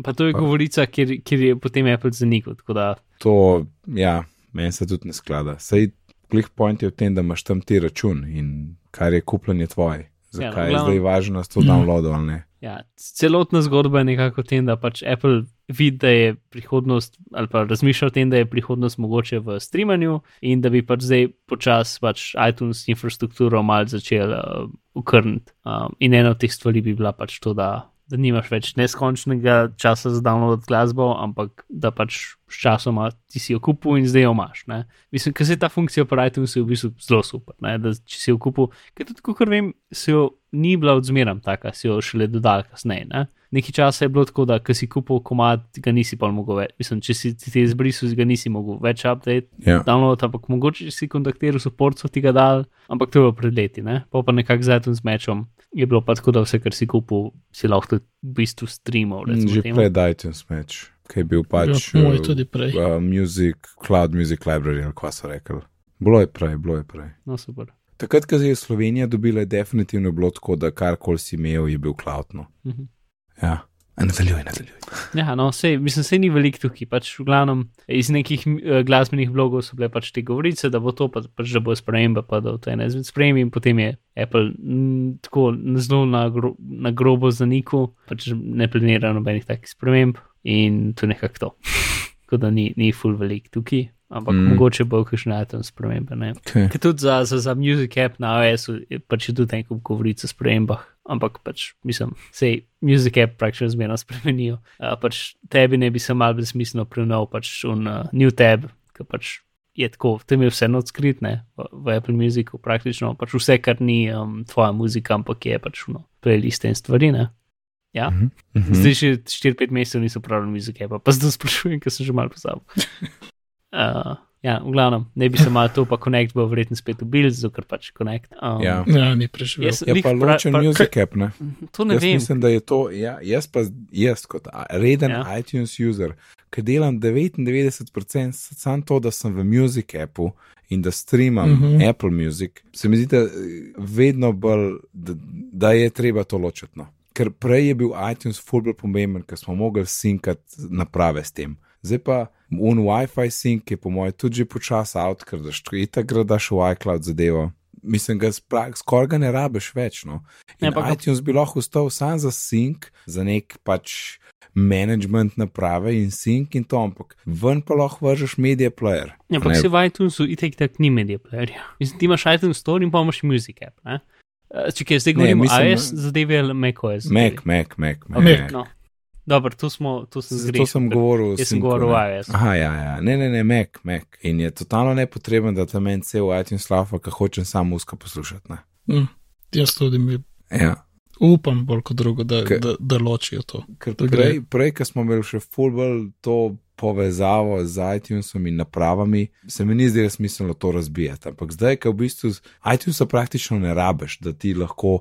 pa to je
Pa-
govorica, kjer, kjer je potem Apple zanikal. da-
To, ja, meni se tudi ne sklada. Sej, klih point je v tem, da imaš tam ti račun in kar je kupljanje tvoje. Zakaj
Ja, no,
je
glavno-
zdaj važno, da to downloadal ali ne?
Ja, celotna zgodba je nekako v tem, da pač Apple vidi, da je prihodnost, ali pa razmišlja o tem, da je prihodnost mogoče v streamanju in da bi pač zdaj počasi pač iTunes infrastrukturo mal začel uh, ukrniti. Um, in ena od teh stvari bi bila pač to, da da nimaš več neskončnega časa za download glasbo, ampak da pač s časoma ti si jo kupil in zdaj jo imaš. Ne? Mislim, ker se ta funkcija pri iTunesu v bistvu zelo super. Ne? Da če si jo kupil, ker tudi, kot vem, se jo ni bila odzmeram taka, si jo šele dodal kasneje. Ne? Nekaj časa je bilo tako, da si kupil komad, ga nisi pa mogel več. Mislim, če si ti izbrisal, ga nisi mogel več update,
Ja.
download, ampak mogoče si kontaktiral support, so ti ga dal, ampak to je bilo pred leti, ne? pa pa nekako z iTunes mečom. Je bilo pa tako, da vse, kar si kupil, si lahko tudi v bistvu streamal.
Že
temu.
pred iTunes Match, ki je bil pač
Ja, moj
uh,
tudi prej.
uh, Music, Cloud Music Library, ali kva so rekli. Bilo je prej, bilo je prej.
No, super.
Takrat, ko je Slovenija dobila, je definitivno bilo tako, da karkoli si imel, je bil cloudno.
Mhm.
Ja, nadaljuj, nadaljuj.
Ja, no, sej, mislim, se ni veliko tukaj. Pač v glavnem iz nekih uh, glasbenih blogov so bile pač te govorice, da bo to, pa, pač, da bo sprememba, pa da bo to ena izmed sprememb, in potem je Apple m, tako zelo na, gro, na grobo zanikal, pač ne planira nobenih takih sprememb in to je nekako to. Tako da ni, ni full velik tukaj, ampak
Mm.
mm. mogoče bo kakšne atom spremembe. Ne?
Okay.
Ker tudi za, za, za Music App na iOS-u je pač je tudi nekaj govoric o spremembah, ampak pač mislim, sej Music App praktično zmerno spremenijo. Uh, pač tebi ne bi se mal brezsmiselno prenov, pač un uh, new tab, ki pač je tako, tam je vse odskrit, ne, v, v Apple Musicu praktično, pač vse, kar ni um, tvoja muzika, ampak je pač no, playliste in stvari, ne. Ja.
Mhm. Mhm.
Zdaj že 4-5 mesecev niso uporabljali muzike, pa, pa zdaj sprašujem, ker sem že malo pozabil. Uh, ja, v glavnem, ne bi se malo to, pa Connect bo verjetno spet ubil, zato ker pač Connect. Um,
Ja.
Ja, ni preživel.
Jaz-
Je
Lih
pa
pra-
ločen
pra-
Music App, ne?
To ne
jaz
vem.
mislim, da je to, ja, jaz pa jaz kot reden
Ja.
ja. iTunes user, ki delam 99% samo to, da sem v Music appu in da streamam uh
Mhm.
-huh. Apple Music, se mi zdi, da eh, vedno bolj, da, da je treba to ločiti. No. Ker prej je bil iTunes ful bolj pomemben, ker smo mogli sinkati naprave s tem. Zdaj pa un WiFi sink je po mojem tudi že počasi out, ker daš to itak gradaš v iCloud zadevo. Mislim, da skoraj ga ne rabiš več. No.
Ja,
In
pa
iTunes bi lahko ostal sam za sync, za nek pač management naprave in sync in to, ampak ven pa lahko vržeš media player.
Ja, ampak
Ne,
se v iTunesu itek tak ni media playerja. Mislim, ti imaš iTunes Store in pa imaš Music App. Ne? Uh, če kaj zdaj
Ne,
govorimo,
mislim,
iOS zadeve ali macOS?
Mac, Mac, Mac. Mac.
Okay,
Mac.
no. Dobro, tu smo, tu sem zgrešil.
sem
ker
govoril
Jaz sem govoril o iOS.
Aha, ja, ja. Ne, ne, ne, Mac, Mac. In je totalno nepotreben, da tam meni cel iTunes lava, ker hočem samo muska poslušati. Ne.
Mm, jaz tudi mi
Ja.
upam bolj kot drugo, da,
Ke-
da, da ločijo to.
Ker
Da
prej, prej ko smo imeli še fulbol to povezavo z iTunesom in napravami, se mi ni zdelo smiselno to razbijati. Ampak zdaj, ko v bistvu z iTunesa praktično ne rabiš, da ti lahko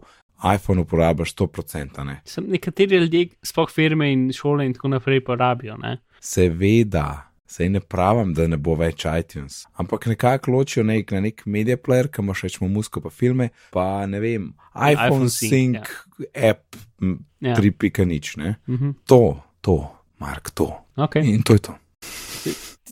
iPhone uporabiš 100%. Ne?
Sem nekateri ljudje, sploh firme in šole in tako naprej, pa rabijo. Ne?
Seveda. Sej ne pravim, da ne bo več iTunes, ampak nekako ločijo nek, na nek media player, ki imaš rečemo musko pa filme, pa ne vem, iPhone,
iPhone Sync,
Sync, Sync ja. app,
Ja.
ja. 3.0 nič, ne.
Mhm.
To, to, Mark, to.
Okay.
In to je to.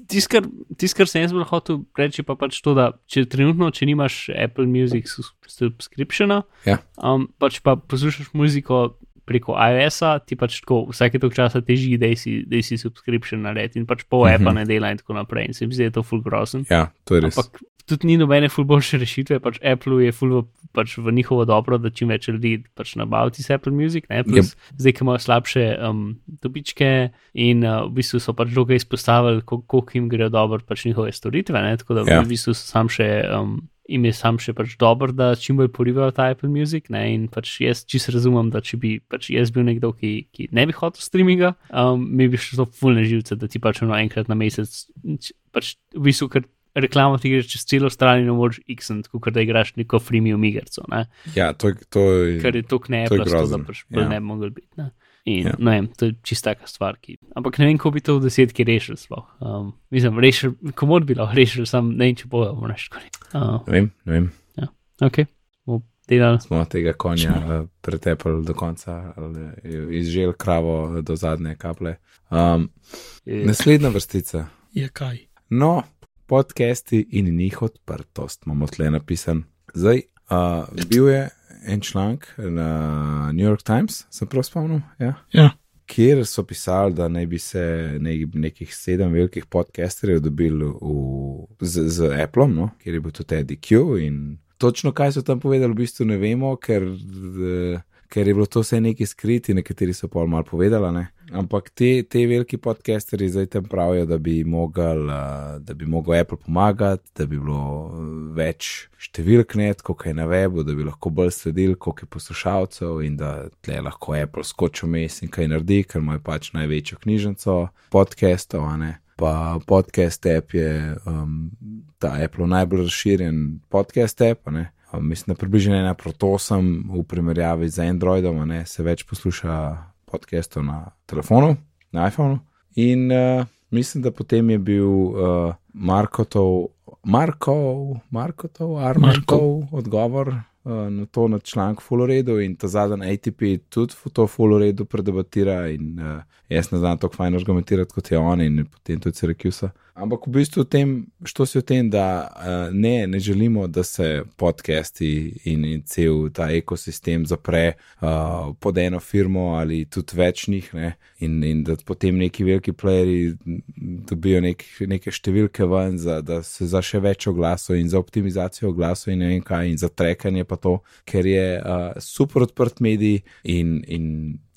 Tisto, kar, tis, kar sem jaz bolj hotel reči, pa pač to, da če trenutno, če nimaš Apple Music subscriptiona,
Ja.
um, pač pa poslušaš muziko preko iOS-a, ti pač tako vsake toliko časa teži, da si, da si subscription nared in pač pol
Mhm.
appa ne dela in tako naprej. In se mi zdi, da je to full grozen.
Ja, to je res.
Ampak tudi ni nobene ful boljše rešitve, pač Apple je ful v, pač v njihovo dobro, da čim več ljudi pač nabavi si Apple Music, ne, plus yep. zdaj, ki imajo slabše um, dobičke in uh, v bistvu so pač druge izpostavili, kol- koliko jim grejo dobro pač njihove storitve, ne, tako da
Ja.
v bistvu so sam še. Um, Im je sam še pač dobro, da čim bolj porivajo ta Apple Music. Ne? In pač jaz čisto razumem, da če bi pač jaz bil nekdo, ki, ki ne bi hotel streaminga, um, mi bi šlo fulne živce, da ti pač eno enkrat na mesec, pač v bistvu, ker reklamo ti greš čez celo stran in ne moreš x kot da igraš neko freemium igrico, ne?
Ja, to, to je.
ker je to
To je
kneplasto, da pač bolj
ja.
ne bi mogel biti. Ne? In
Ja.
ja. ne vem, to je čista taka stvar. Ki... Ampak ne vem, kako bi to v desetki rešil. sploh. Um, mislim, rešil, komod bi lahko rešil, sam ne vem, če bojo, moraš reči. Uh,
Ne vem, ne vem.
ok, bomo delali.
Smo tega konja eh, pretepali do konca, ali izžel kravo do zadnje kaple. Um,
Eh,
naslednja vrstica.
Je kaj.
No, podcasti in njih odprtost imamo tle napisan. Zdaj, uh, bil je en članek na New York Times, sem prav spomnil, ja?
Ja.
kjer so pisali, da naj bi se ne, nekih sedem velikih podcasterjev dobili v, z, z Apple, no? kjer je bil tudi Eddie Q. In točno kaj so tam povedali, v bistvu ne vemo, ker. Uh, ker je bilo to vse nekaj skriti, nekateri so pa malo povedali. Ne? Ampak te, te veliki podcasteri zdaj tam pravijo, da bi mogel, da bi mogel Apple pomagati, da bi bilo več številk net, koliko je na webu, da bi lahko bolj sledili, koliko je poslušalcev in da tle lahko Apple skoči vmes in kaj naredi, ker ima pač največjo knjižnico podcastov. Pa podcast app je um, ta Apple najbolj razširjen podcast app. Mislim, da približno ena proti 8 v primerjavi z Androidom, ne, se več posluša podcastov na telefonu, na iPhonu. In uh, mislim, da potem je bil uh, Markotov, Markov, Markotov, Armarkov odgovor uh, na to na članek Fuloredu in ta zadnji ATP tudi to Fuloredu predebatira in uh, jaz ne znam tako fajn argumentirati kot je on in potem tudi Syracuse. Ampak v bistvu tem, što si o tem, da uh, ne, ne želimo, da se podcasti in, in cel ta ekosistem zapre uh, pod eno firmo ali tudi več njih, ne, in, in da potem neki veliki playeri dobijo nek, neke številke ven, za, da se za še več oglasov in za optimizacijo oglasov in ne vem kaj, in za trekanje pa to, ker je uh, super odprt medij in. in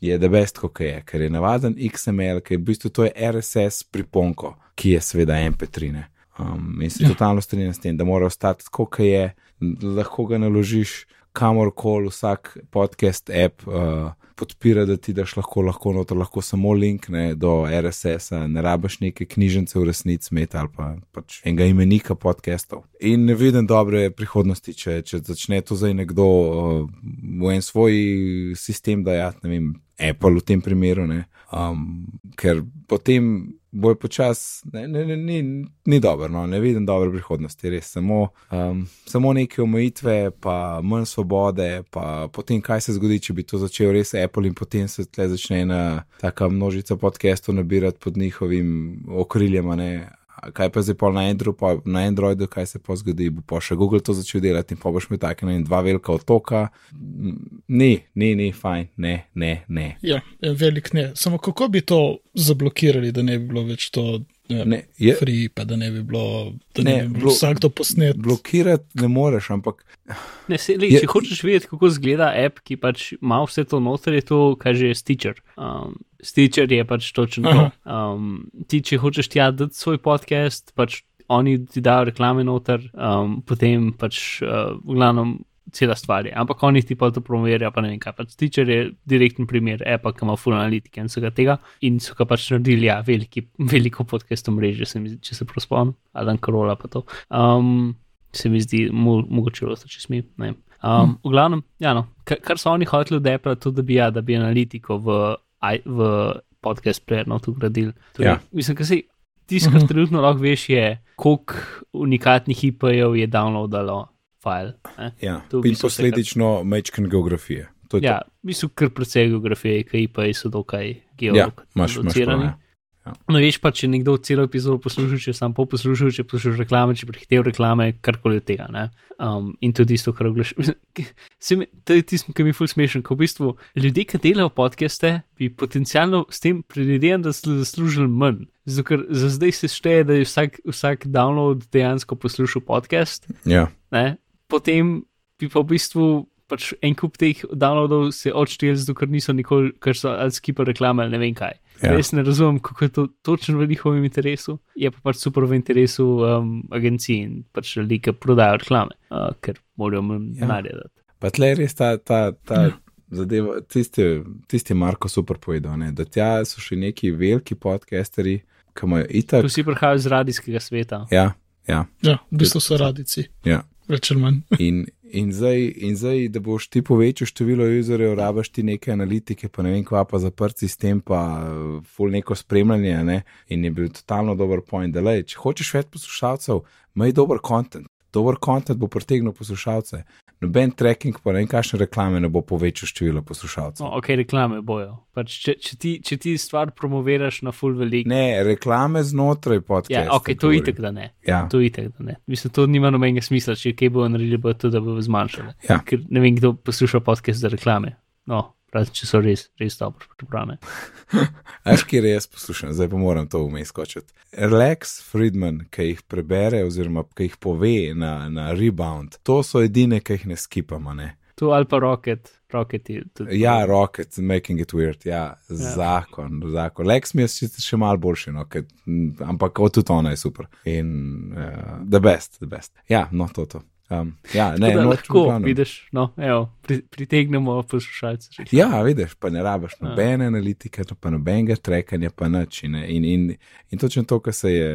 je da best, kot je, ker je navaden XML, ki je v bistvu to je RSS priponko, ki je seveda MP3. Um, in se ja. totalno strinjam s tem, da mora ostati tako, kot je, lahko ga naložiš kamorkoli, vsak podcast app. Uh, Podpira, da ti daš lahko, lahko, noter, lahko samo link ne, do RSS-a, ne rabiš neke knjižnice v resnici, met ali pa, pač enega imenika podcastov. In ne vidim dobre prihodnosti, če, če začne to zdaj nekdo uh, v en svoj sistem dajati, ne vem, Apple v tem primeru, um, ker potem boj počas, ne, ne, ne, ni, ni dobro, no, ne vidim dobre prihodnosti, res. Samo, um, samo neke omejitve, pa manj svobode, pa potem kaj se zgodi, če bi to začel res Apple in potem se tle začne ena taka množica podcastov nabirati pod njihovim okriljem, ne kaj pa zdaj pa na, Andrew, pa na Androidu, kaj se pa zgodi, bo pa še Google to začel delati in pa boš imel tako in dva velika otoka. Ni, ni, ni, fajn, ne, ne, ne.
Ja, velik ne. Samo kako bi to zablokirali, da ne bi bilo več to. Ja, ne, je, free, pa da ne bi bilo, da ne, ne bi bilo vsak to posnet.
Blokirati ne moreš, ampak.
Ne, se, li, je, če hočeš vedeti, kako izgleda app, ki pač ima vse to noter, je to, kar že je Stitcher. Um, Stitcher je pač točno to. Um, ti, če hočeš ti dati svoj podcast, pač oni ti dajo reklame noter, um, potem pač uh, v glavnem cela stvar je. Ampak oni ti pa to promovirajo, pa ne vem kaj. Pač Stitcher je direktni primer, Apple, ki ima full analitike in vsega tega. In so ga pač naredili, ja, veliki, veliko podcastov mreže, se mi zdi, če se prospomnim, Adam Karola pa to. Um, se mi zdi, mo mogoče rosto, če smem. Um, hm. V glavnem, ja, no, kar, kar so oni hoteli od Apple, to da bi, ja, da bi analitiko v v podcast prejno tu gradili. Torej, ja. Mislim, da si tisto, kar uh mhm. -huh. trenutno lahko veš, je, koliko unikatnih IP-jev je downloadalo file.
Eh? Ja, in posledično mečken geografije.
Ja, mislim, kar precej geografije, ki IP-ji so dokaj geografirani. Ja, Ja. No, veš pa, če nekdo celo epizodo posluša, če sam po poslušal, če poslušaš reklame, če prehitev reklame, karkoli od tega. Um, in tudi isto, kar oglašaš. to je tisto, ki mi je ful smešen, ko v bistvu ljudje, ki delajo podcaste, bi potencialno s tem predvidevam, da so zaslužili manj. Zato, ker za zdaj se šteje, da je vsak, vsak download dejansko poslušal podcast.
Ja.
Potem bi pa v bistvu pač en kup teh downloadov se odštel, zato ker niso nikoli, ker so ali skipali reklame ali ne vem kaj. Ja. Res ne razumem, kako je to točno v njihovem interesu, je pa pač super v interesu um, agencij in pač ljudi, ki prodajajo reklame, uh, ker morajo manj ja. narediti.
Pa tle res ta, ta, ta ja. zadeva, tisti, tisti Marko super povedal, ne? da tja so še neki veliki podcasteri, ki imajo itak.
Vsi prihajajo iz radijskega sveta.
Ja, ja.
ja v bistvu so radici.
Ja.
Več ali manj.
in, in, zdaj, in zdaj, da boš ti povečal število userjev, rabaš ti neke analitike, pa ne vem, kva pa zaprt sistem, pa full neko spremljanje. Ne? In je bil totalno dober point, da le, če hočeš več poslušalcev, imej dober kontent. Dober kontent bo pritegnil poslušalce noben tracking, pa ne vem, kakšne reklame ne bo povečal število poslušalcev.
No, ok, reklame bojo. Pač, če, če, ti, če ti stvar promoviraš na full velik.
Ne, reklame znotraj podcasta.
Ja, ok, to itek, da ne. Ja. To itek, da ne. Mislim, to nima nobenega smisla, če kaj bo naredili, bo to, da bo zmanjšali. Ja. Ker ne vem, kdo posluša podcast za reklame. No, Prav, če so res, res dobro pripravljene.
Aš, kjer jaz poslušam, zdaj pa moram to vmes skočiti. Relax Friedman, ki jih prebere, oziroma ki jih pove na, na rebound, to so edine, ki jih ne skipamo. Ne?
Tu ali pa rocket, rocket je tudi.
Ja, rocket, making it weird, ja, ja. zakon, zakon. Lex mi je sicer še malo boljši, no, ker, ampak tudi ona je super. In uh, the best, the best. Ja, no, to to. Um, ja, ne,
da lahko vidiš, no, evo, pri, pritegnemo poslušalce.
Ja, vidiš, pa ne rabiš nobene analitike, pa nobenega trekanja, pa nič. In, in, in, in točno to, kar se je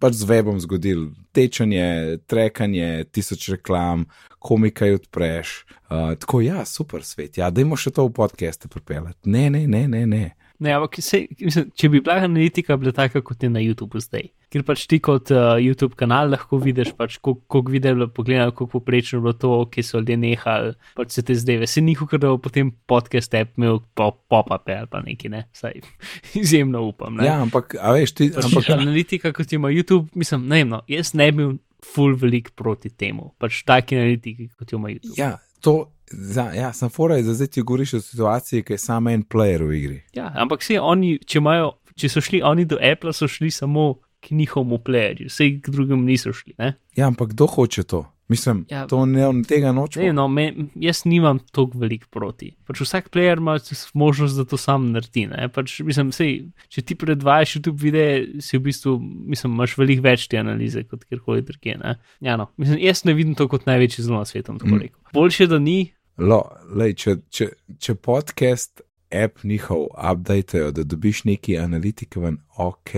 pač z webom zgodil, tečanje, trekanje, tisoč reklam, komikaj odpreš. Uh, tako, ja, super svet, ja, dajmo še to v podcaste pripeljati. Ne, ne, ne, ne, ne.
Ne, ampak se, mislim, če bi bila analitika bila taka kot je na YouTubu zdaj, ker pač ti kot uh, YouTube kanal lahko vidiš, pač, koliko kolik videov je bilo pogledano, koliko poprečno je bilo to, ki so ljudje nehali, pač se te zdaj, se njih ukradel potem podcast app imel pop-up ali pa neki, ne, saj izjemno upam. Ne?
Ja, ampak, a veš, ti,
pač
ampak,
analitika kot ima YouTube, mislim, ne vem, no, jaz ne bi bil full velik proti temu, pač taki analitiki kot ima YouTube.
ja, to, za, ja, sem fora, da zdaj ti govoriš o situaciji, ki je samo en player v igri.
Ja, ampak vse oni, če, imajo, če so šli oni do Apple, so šli samo k njihovemu playerju, vse k drugim niso šli. Ne?
Ja, ampak kdo hoče to? Mislim,
Ja.
to ne, tega
Ne,
nočemo.
no, me, jaz nimam toliko velik proti. Pač vsak player ima možnost, da to sam naredi. ne. Pač, mislim, sej, če ti predvajaš YouTube videe, si v bistvu, mislim, imaš veliko več te analize kot kjerkoli drugje. ne. Ja, no, mislim, jaz ne vidim to kot največji zlo na svetu. Mm. Boljše, da ni,
Lo, lej, če, če, če podcast app njihov updatejo, da dobiš neki analitike ven, ok,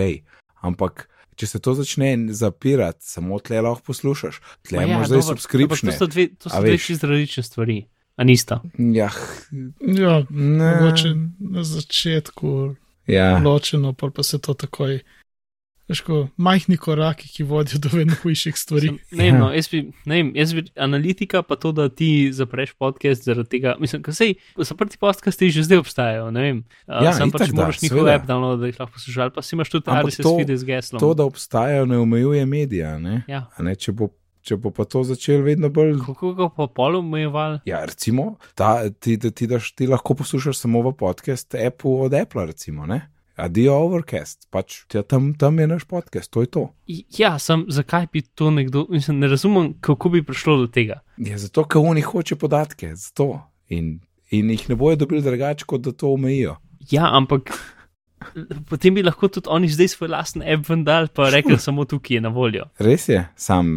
ampak če se to začne zapirati, samo tle lahko poslušaš, tle
Ma
ja, imaš zdaj
ampak To so dve, to so dve čisto različne stvari. A nista?
Ja,
Ja,
ne.
mogoče na začetku
Ja,
ločeno, pa pa se to takoj. Ko majhni koraki, ki vodijo do vedno hujših stvari.
Sem, ne vem,
Ja.
no, jaz bi, ne vem, jaz bi analitika, pa to, da ti zapreš podcast zaradi tega. Mislim, da sej zaprti podcasti že zdaj obstajajo. Ne vem,
Ja,
sam pač
da,
moraš njihov app download, da jih lahko poslušaš, pa si imaš tudi RSS feed z geslom.
to, da obstajajo, ne omejuje medija. Ne?
Ja.
A Ne, če, bo, če bo pa to začel vedno bolj.
Kako ga pa pol omejeval?
Ja, recimo, ta, ti, da ti, daš, ti lahko poslušaš samo v podcast appu od Apple, recimo. Ne? Adijo Overcast, pač tja, tam, tam je naš podcast, to je to.
Ja, sem, zakaj bi to nekdo, mislim, ne razumem, kako bi prišlo do tega.
Je zato, ker oni hoče podatke, zato. In, in jih ne bojo dobili drugače, kot da to omejijo.
Ja, ampak potem bi lahko tudi oni zdaj svoj lasten app vendar, pa rekli samo tukaj je na voljo.
Res je, sam,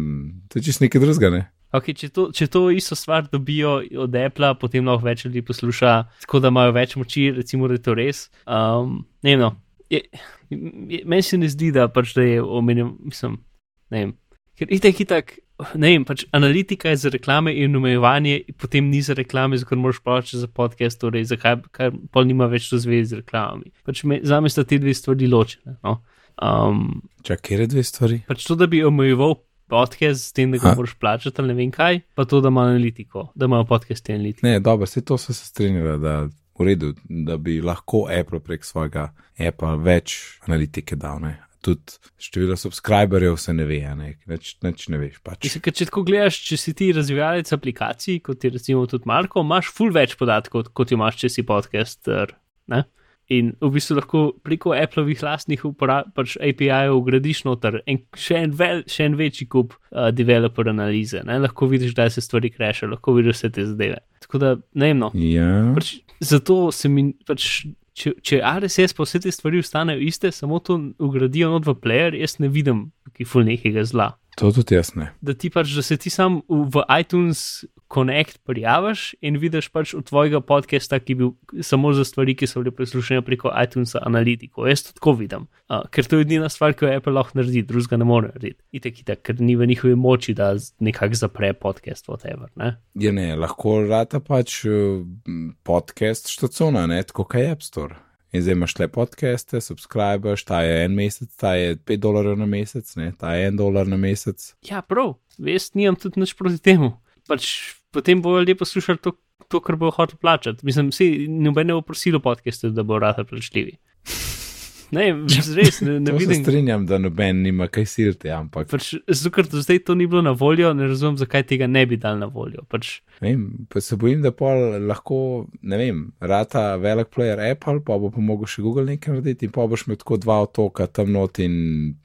to je čist nekaj drugega, ne?
Okay, če, to, če to isto stvar dobijo od Apple, potem lahko več ljudi posluša, tako da imajo več moči, recimo, da je to res. Um, ne vem, no. je, je, meni se ne zdi, da, pač, da je omenjen, mislim, ne vem. Ker itek, itek, ne vem, pač analitika je za reklame in omejevanje, potem ni za reklame, zato moraš plačati za podcast, torej zakaj kaj, pol nima več to zvezi z reklamami. Pač me, za me sta ti dve stvari ločene. No? Um,
Čakaj, kje je dve stvari?
pač to, da bi omejeval podcast s tem, da ga moraš plačati ali ne vem kaj, pa to, da ima analitiko, da imajo podcast analitiko.
Ne, dobro, vse to so se strinjali, da, v redu, da bi lahko Apple prek svojega appa več analitike dal. Ne? Tudi število subscriberjev se ne ve, ne, neč, neč ne veš. Pač.
Mislim, če tako gledaš, če si ti razvijalec aplikacij, kot je recimo tudi Marko, imaš ful več podatkov, kot jo imaš, če si podcaster. Ne? In v bistvu lahko preko Appleovih lastnih pač API-jev ugradiš noter in še en, vel, še en večji kup uh, developer analize. Ne? Lahko vidiš, da se stvari krešajo, lahko vidiš vse te zadeve. Tako da, ne vem, no.
Ja,
Pač, zato se mi, pač, če, če RSS pa vse te stvari ostanejo iste, samo to ugradijo not v player, jaz ne vidim, ki ful nekega zla.
to tudi jaz ne.
Da ti pač, da se ti sam v iTunes Connect prijaviš in vidiš pač od tvojega podcasta, ki je bil samo za stvari, ki so bile preslušene preko iTunes analitiko. Jaz to tako vidim, uh, ker to je edina stvar, ki jo Apple lahko naredi, drugega ne more narediti. Itek, itek, ker ni v njihovi moči, da nekako zapre podcast, whatever. Ne?
Je ne, lahko rata pač uh, podcast štacona, ne, tako kot je App Store. In zdaj imaš le podcaste, subscribers, ta je en mesec, ta je 5 dolarjev na mesec, ne, ta je 1 dolar na mesec.
Ja, prav, jaz nimam tudi nič proti temu. Pač potem bojo ljudje poslušali to, to kar bo hotel plačati. Mislim, vsi noben ne bo prosilo podcaste, da bo rada plačljivi. Ne, res ne, ne
To se
vidim.
strinjam, da noben nima kaj silti, ampak
Pač, zato, do zdaj to ni bilo na voljo, ne razumem, zakaj tega ne bi dal na voljo. Pač,
Vem, pa se bojim, da pol lahko, ne vem, rata velik player Apple, pa bo pa mogel še Google nekaj narediti in pa boš imel tako dva otoka tam not in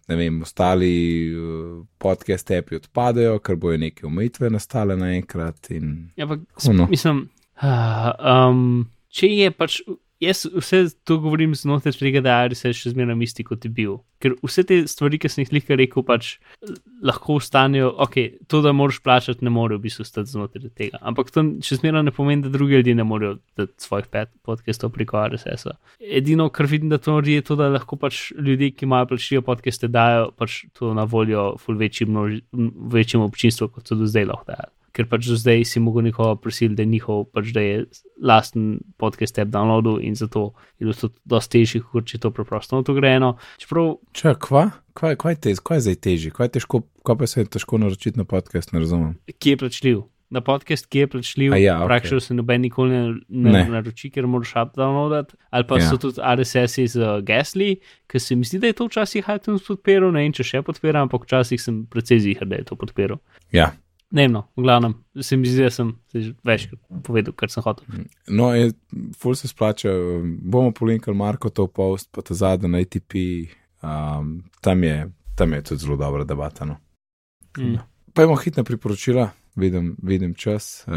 ne vem, ostali uh, podcast api odpadejo, ker bojo neke omejitve nastale naenkrat in
ja, ampak,
Ono.
mislim, uh, um, če je pač. Jaz vse to govorim znotraj tega, da je RSS še zmeraj isti, kot je bil. Ker vse te stvari, ki sem jih lika rekel, pač lahko ostanejo, ok, to, da moraš plačati, ne more v bistvu stati znotraj tega. Ampak to še zmeraj ne pomeni, da drugi ljudje ne morejo dati svojih podcastov preko RSS-a. Edino, kar vidim, da to naredi, je to, da lahko pač ljudje, ki imajo plačijo podcaste, dajo pač to na voljo ful večji množi, večjemu občinstvu, kot so do zdaj lahko dajali. Ker pač do zdaj si mogel nekoga prisiliti, da je njihov, pač da je lasten podcast app downloadil in zato je bilo to dosti težje, kot če je to preprosto notograjeno. Čeprav
če kva, kva, kva je tež, kva je zdaj težje, kva je težko, kva pa se je težko naročiti na podcast, ne razumem.
ki je plačljiv. Na podcast, ki je plačljiv,
A ja, ok.
praktično se noben nikoli ne, ne,
Ne.
naroči, ker moraš app downloadati. Ali pa
Ja.
so tudi RSS-i z uh, Gasly, ki se mi zdi, da je to včasih iTunes podpiral, ne vem, če še podpira, ampak včasih sem precej zihar, da je to podpiral.
Ja,
Ne vem, no, v glavnem, se mi zdi, da sem večkrat povedal, kar sem hotel.
no, je, ful se splača, bomo polinkali Marko to post, pa ta zadnji na ATP, um, tam, je, tam je tudi zelo dobra debata. No.
Mm.
Pa imamo hitna priporočila, vidim, vidim čas. Uh,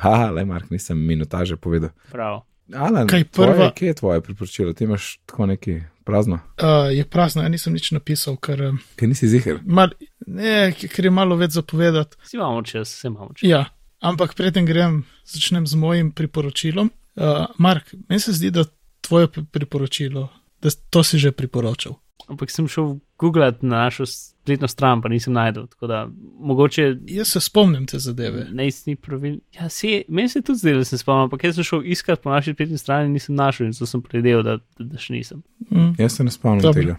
haha, le Mark, nisem minutaže povedal.
Prav.
Alan,
Kaj
tvoje,
prva-
kje je tvoje priporočilo? Ti imaš tako neki prazno,
Uh, je prazno, ja nisem nič napisal, ker, um,
ker nisi
mal, ne, ker je malo več zapovedati.
Vsi imamo čas, vse imamo čas.
Ja, ampak preden grem, začnem z mojim priporočilom. Uh, Mark, meni se zdi, da tvoje pri- priporočilo, da to si že priporočal.
Ampak sem šel googlat na našo spletno stran, pa nisem najdel. Tako da mogoče
Jaz se spomnim te zadeve.
Najstni pravil. Ja, se, meni se je tudi zdelo, da sem spomnil, ampak jaz sem šel iskat po naši spletni strani in nisem našel in zato sem predel, da, da, da še nisem.
Mm.
Jaz se ne spomnim
Dobro.
tega.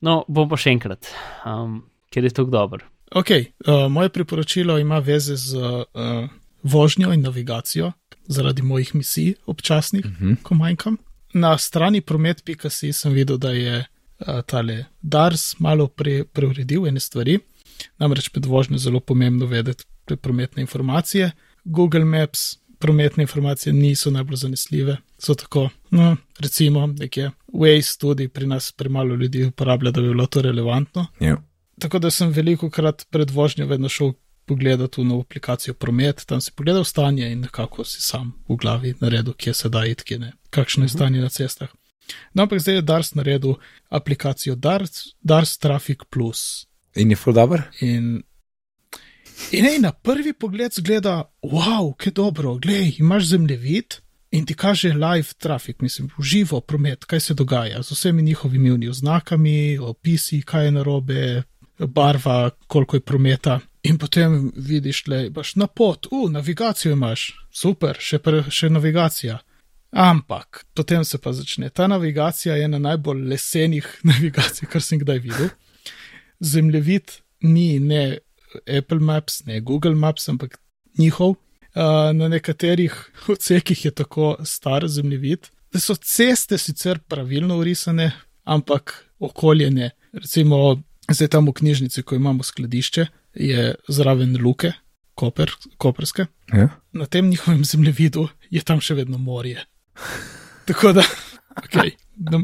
No, bom pa še enkrat, um, ker je tako dober.
Ok, uh, moje priporočilo ima veze z uh, vožnjo in navigacijo, zaradi mojih misij občasnih, uh
Mhm.
-huh. ko manjkam. Na strani promet.si sem videl, da je tale Dars malo pre, preuredil ene stvari. Namreč med vožnjo je zelo pomembno vedeti prometne informacije. Google Maps prometne informacije niso najbolj zanesljive, so tako, no, recimo, nekje Waze tudi pri nas premalo ljudi uporablja, da bi bilo to relevantno.
Ja.
Tako da sem veliko krat pred vožnjo vedno šel pogledati v novo aplikacijo Promet, tam si pogledal stanje in nekako si sam v glavi naredil, kje se da iti, kje ne, kakšno je stanje na cestah. No, ampak zdaj je Dars naredil aplikacijo Dars, Dars Traffic Plus.
In je full dobro?
In, in ej, na prvi pogled zgleda, wow, kaj dobro, glej, imaš zemljevid in ti kaže live trafik, mislim, živo promet, kaj se dogaja z vsemi njihovimi unij oznakami, opisi, kaj je narobe, barva, koliko je prometa. In potem vidiš, da imaš na pot, u, uh, navigacijo imaš, super, še, pre, še navigacija. Ampak potem se pa začne. Ta navigacija je ena najbolj lesenih navigacij, kar sem kdaj videl. Zemljevid ni ne Apple Maps, ne Google Maps, ampak njihov. Uh, na nekaterih odsekih je tako star zemljevid, da so ceste sicer pravilno urisane, ampak okolje ne. Recimo, zdaj tam v knjižnici, ko imamo skladišče, je zraven luke, koper, koperske.
Ja.
Na tem njihovem zemljevidu je tam še vedno morje. Tako da, ok. Da,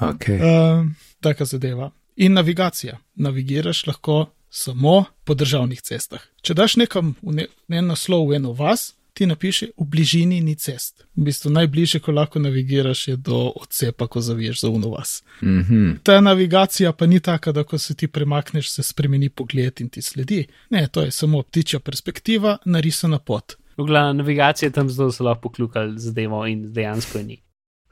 Okay.
Uh, taka zadeva. In navigacija. Navigiraš lahko samo po državnih cestah. Če daš nekam v ne, en naslov v eno vas, ti napiše v bližini ni cest. V bistvu najbližje, ko lahko navigiraš, je do odcepa, ko zaviješ za uno vas.
Mm -hmm.
Ta navigacija pa ni taka, da ko se ti premakneš, se spremeni pogled in ti sledi. Ne, to je samo ptičja perspektiva, narisana pot.
V glavnem, navigacija tam zelo so lahko pokljukali zadevo in dejansko je ni.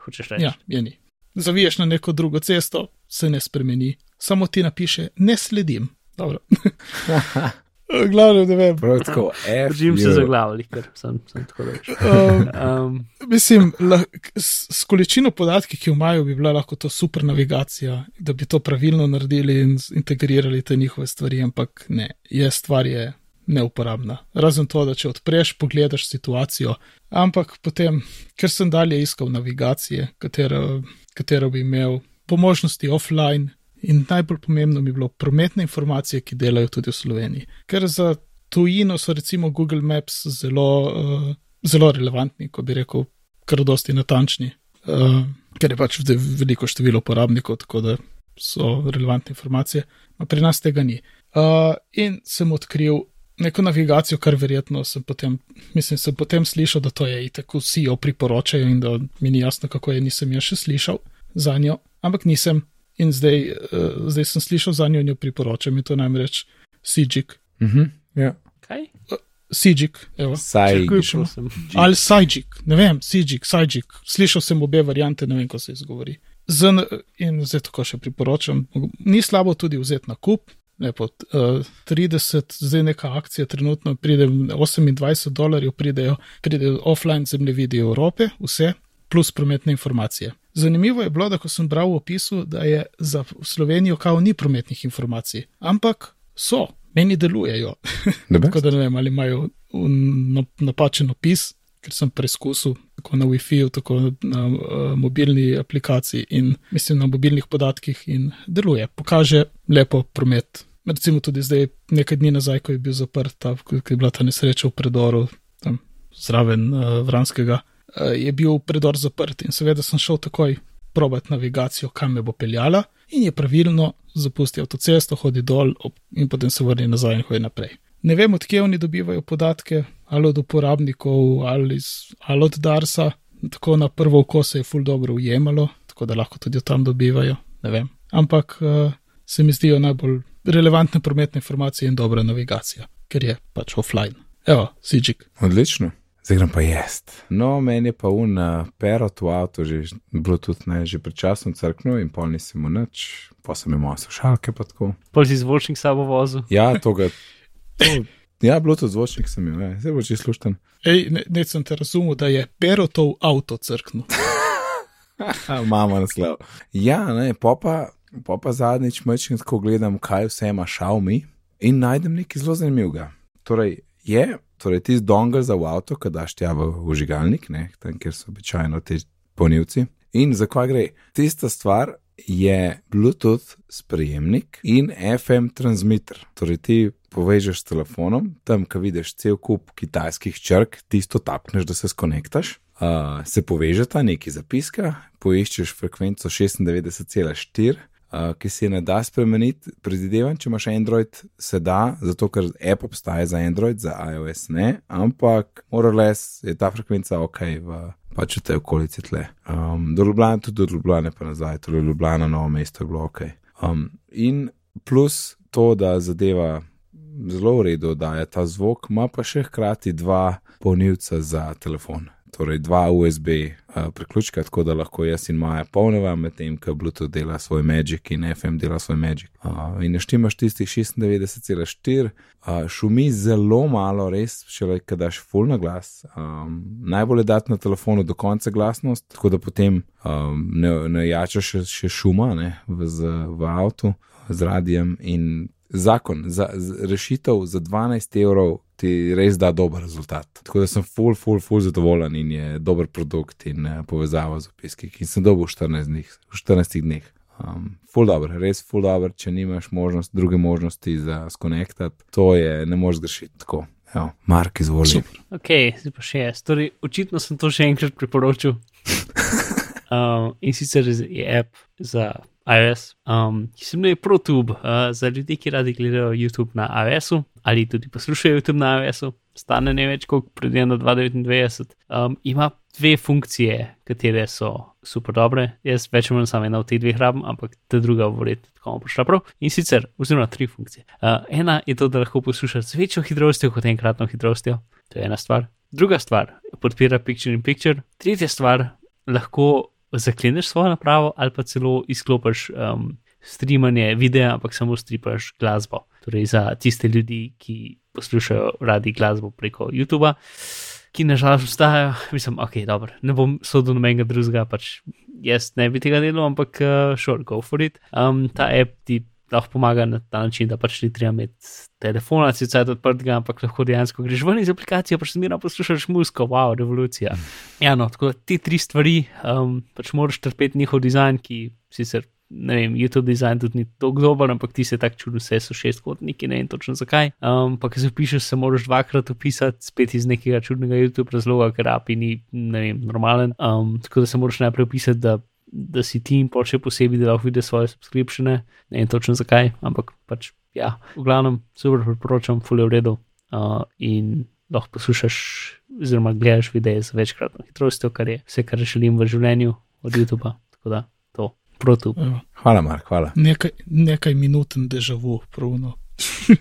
Hočeš reči?
Ja, je ni. Zaviješ na neko drugo cesto, se ne spremeni, samo ti napiše, ne sledim. Dobro. Glavno, ne vem.
Tako.
Držim se za glavo, ker sem, sem tako reč.
Um,
Um,
mislim, lah, s, s količino podatkov, ki jo imajo, bi bila lahko to super navigacija, da bi to pravilno naredili in integrirali te njihove stvari, ampak ne, je stvar je neuporabna. Razen to, da če odpreš, pogledaš situacijo. Ampak potem, ker sem dalje iskal navigacije, katero, katero bi imel po možnosti offline. In najbolj pomembno mi je bilo prometne informacije, ki delajo tudi v Sloveniji. Ker za tujino so recimo Google Maps zelo, uh, zelo relevantni, ko bi rekel, kar dosti natančni, uh, ker je pač veliko število uporabnikov, tako da so relevantne informacije. A pri nas tega ni. Uh, in sem odkril neko navigacijo, kar verjetno sem potem, mislim, sem potem slišal, da to je in tako vsi jo priporočajo in da mi ni jasno, kako je, nisem jo še slišal za njo, ampak nisem. In zdaj, uh, zdaj sem slišal za njo in jo priporočam, in to namreč Sijik.
Uh -huh, ja.
Kaj?
Sijik, evo.
Saj,
Ali Sajik, ne vem, Sijik, Sajik. Slišal sem obe variante, ne vem, kako se izgovori. Zn, in zdaj tako še priporočam. Ni slabo tudi vzeti na kup. Lepo, uh, 30, zdaj neka akcija, trenutno pride 28 dolarjev, pridejo, pridejo offline zemljevidi Evrope, vse, plus prometne informacije. Zanimivo je bilo, da ko sem bral v opisu, da je za Slovenijo kao ni prometnih informacij, ampak so, meni delujejo. tako da ne vem, ali imajo napačen opis, ker sem preizkusil tako na WiFi-ju, tako na uh, mobilni aplikaciji in mislim na mobilnih podatkih in deluje, pokaže lepo promet. Recimo tudi zdaj, nekaj dni nazaj, ko je bil zaprt, ta, ko je bila ta nesreča v predoru, tam zraven uh, Vranskega, uh, je bil predor zaprt in seveda sem šel takoj probati navigacijo, kam me bo peljala in je pravilno zapustil avtocesto, hodi dol in potem se vrni nazaj in hodi naprej. Ne vem, odkje oni dobivajo podatke, ali od uporabnikov, ali, iz, ali od Darsa, tako na prvo oko se je ful dobro ujemalo, tako da lahko tudi tam dobivajo, ne vem. Ampak uh, se mi zdijo najbolj relevantne prometne informacije in dobra navigacija, ker je pač offline. Evo, Sijik.
Odlično. Zdaj grem pa jest. No, meni je pa un perot v avtu, že Bluetooth ne, že pred časom crknil in pol nisem mu nič, pa sem imel slušalke pa tako.
Pol si zvočnik sabo vozil.
Ja, to ga. Ja, Bluetooth zvočnik sem imel, zdaj bo že slušten.
Ej, ne, ne sem te razumel, da je perotov avto crknil.
Mama naslov. Ja, ne, pa pa, pa zadnjič mečem tako gledam, kaj vse ima Xiaomi in najdem nekaj zelo zanimivega. Torej, je torej ti dongle za v avto, ki daš tja v užigalnik, ne, tam, kjer so običajno ti polnilci. In za kaj gre? Tista stvar je Bluetooth sprejemnik in FM transmitter. Torej ti povežeš s telefonom, tam, ko vidiš cel kup kitajskih črk, tisto tapneš, da se skonektaš. Uh, se povežeta neki zapiska, poiščeš frekvenco 96,4 uh, ki se ne da spremeniti. Predvidevam, če imaš Android, se da, zato ker app obstaja za Android, za iOS ne, ampak morales je ta frekvenca ok v pač v tej okolici tle. Um, do Ljubljana, tudi do Ljubljana pa nazaj, torej Ljubljana, novo mesto je bilo ok. Um, in plus to, da zadeva. Zelo v redu, da je ta zvok, ima pa še hkrati dva polnilca za telefon torej dva USB uh, priključka, tako da lahko jaz in Maja polneva, medtem ko Bluetooth dela svoj Magic in FM dela svoj Magic. Uh, in naštimaš tistih 96,4, uh, šumi zelo malo, res, še le, kad daš full na glas. Um, najbolje dati na telefonu do konca glasnost, tako da potem um, ne, ne jačaš še, še šuma ne, v, v avtu z radijem in zakon, za, z, rešitev za 12 evrov ti res da dober rezultat. Tako da sem full, full, full zadovoljen in je dober produkt in uh, povezava z opiski, ki sem dobil v 14 dneh. V 14 dneh. Um, full dobro, res full dobro, če nimaš možnost, druge možnosti za skonektati, to je, ne moreš zgrešiti tako. Evo, Mark, izvoli.
Ok, zdaj pa še jaz. Torej, očitno sem to še enkrat priporočil. um, in sicer je app za iOS, um, ki se imenuje ProTube, uh, za ljudi, ki radi gledajo YouTube na iOS-u ali tudi poslušajo YouTube na iOS-u, stane ne več kot predvideno 2,99. Um, ima dve funkcije, katere so super dobre. Jaz več ali manj samo ena od teh dveh rabim, ampak ta druga bo verjetno tako prišla prav. In sicer, oziroma tri funkcije. Uh, ena je to, da lahko poslušaš z večjo hitrostjo kot enkratno hitrostjo, to je ena stvar. Druga stvar, podpira Picture in Picture. Tretja stvar, lahko zakleneš svojo napravo ali pa celo izklopiš um, streamanje videa, ampak samo stripaš glasbo. Torej za tiste ljudi, ki poslušajo radi glasbo preko YouTube, ki nažalost obstajajo, mislim, ok, dobro, ne bom sodel nobenega drugega, pač jaz ne bi tega delal, ampak uh, sure, go for it. Um, ta app ti lahko pomaga na ta način, da pač ni treba imeti telefona, sicer odprtega, ampak lahko dejansko greš ven iz aplikacije, pač zmeraj poslušaš muziko, wow, revolucija. Ja, no, tako te tri stvari, um, pač moraš trpeti njihov dizajn, ki sicer. Ne vem, YouTube dizajn tudi ni tako dober, ampak ti se tako čudi, vse so šestkotniki, ne vem točno zakaj. Um, pa, ki se pišeš, se moraš dvakrat opisati, spet iz nekega čudnega YouTube razloga, ker API ni, ne vem, normalen. Um, tako da se moraš najprej opisati, da da si ti in še posebej, da lahko vidiš svoje subskripcije, ne vem točno zakaj, ampak pač ja, v glavnem super priporočam, fulje v redu uh, in lahko poslušaš, oziroma gledaš videe z večkratno hitrostjo, kar je vse, kar želim v življenju od YouTube. Tako da to, proti.
Ja.
Hvala, Mark, hvala.
Nekaj, nekaj minuten dežavu, pravno.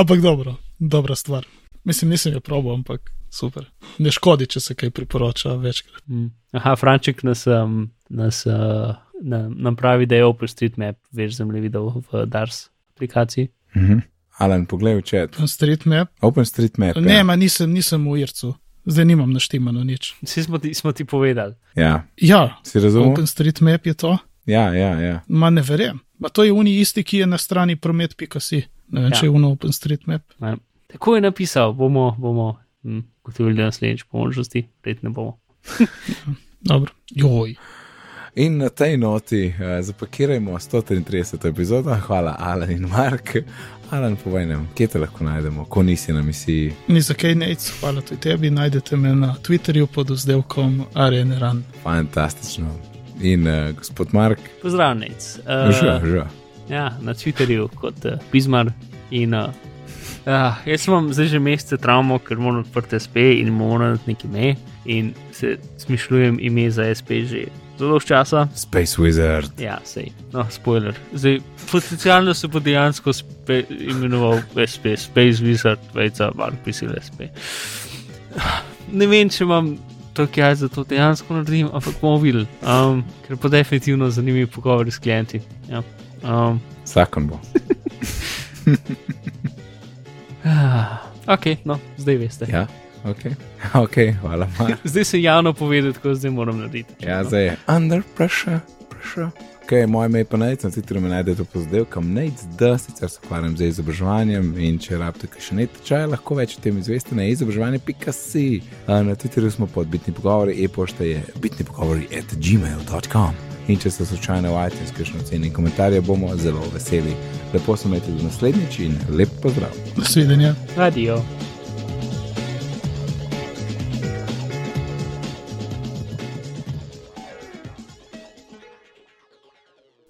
ampak dobro, dobra stvar. Mislim, nisem jo probo, ampak super. Ne škodi, če se kaj priporoča večkrat.
Mm. Aha, Franček nas, um, nas uh, nam, nam pravi, da je OpenStreetMap več zemljevidov v DARS aplikaciji.
Mhm. Alan, poglej v chat.
OpenStreetMap.
OpenStreetMap.
Ne,
ja.
ma nisem, nisem v Ircu. Zdaj nimam naštimano nič.
Vsi smo ti, smo ti povedali.
Ja,
Ja,
si razumel?
OpenStreetMap je to.
Ja, ja, ja.
Ma ne verjem. Ma to je uni isti, ki je na strani promet.si. Ne vem,
Ja.
če je uno OpenStreetMap.
Ne. Tako je napisal, bomo, bomo gotovili naslednjič po možnosti, red ne bomo.
Dobro. Joj.
In na tej noti uh, zapakirajmo 133. epizodo. Hvala, Alan in Mark. Alan, povej nam, kje te lahko najdemo, ko nisi na misiji.
Ni za kaj nec, hvala tudi tebi. Najdete me na Twitterju pod vzdevkom Areneran.
Fantastično. In uh, gospod Mark,
Pozdravljenic.
uh, že, že.
Ja, na Twitterju kot uh, Bizmar. In, uh, uh, jaz imam zdaj že mesece travmo, ker moram odprti SP in moram neki ime. In se smišljujem ime za SP že zelo dolgo časa.
Space Wizard.
Ja, sej, no, spoiler. Zdaj, potencialno se bo dejansko spe, imenoval SP, Space Wizard, vejca, Mark Pisil SP. Ne vem, če imam to, kaj za to dejansko naredim, ampak bomo videli, um, ker pa definitivno zanimivi pogovori s klienti. Ja. Um,
Zakon bo.
ok, no, zdaj veste.
Ja, ok. Ok, hvala.
Zdaj se javno povedati, tako zdaj moram narediti.
Ja, zdaj je. Under pressure, pressure. Ok, moje ime je pa Nate, na Twitterju me najdete po zdevkam Nate, da sicer se ukvarjam z izobraževanjem in če rabite še nekaj tečaja, lahko več o tem izveste na izobraževanje.si. Na Twitterju smo pod bitni pogovori, e-pošta je bitni pogovori at gmail.com. In če ste slučajno v iTunes, kakšno ceni komentarje, bomo zelo veseli. Lepo se imejte do naslednjič in lep pozdrav.
Nasvidenja.
Radio.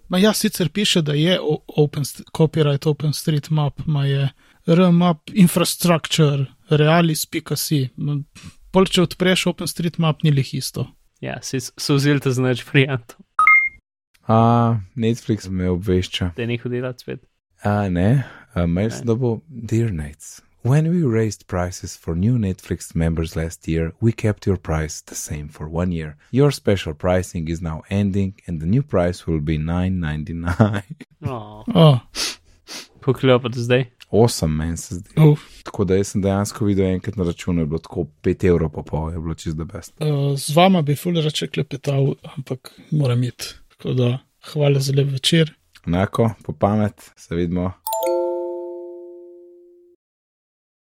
Ma ja, sicer piše, da je open, copyright OpenStreetMap, ma je RMAP infrastructure, realis.si. Ma, Pol, če odpreš OpenStreetMap, ni lih isto.
Ja, si so vzeli ta znač variant,
A, Netflix me obvešča.
da je nekaj delati spet.
A, ne, a, mail sem dobil, dear Nates. When we raised prices for new Netflix members last year, we kept your price the same for one year. Your special pricing is now ending, and the new price will be $9.99.
Oh.
Oh,
Koliko pa do zdaj?
8 meni se zdi.
uf.
Tako da jaz sem dejansko videl enkrat na računu, je bilo tako 5 evrov pa pol, je bilo čist da best.
Uh, z vama bi ful rače klepetal, ampak moram iti. Tako da hvala za lep večer.
Enako, po pamet, se vidimo.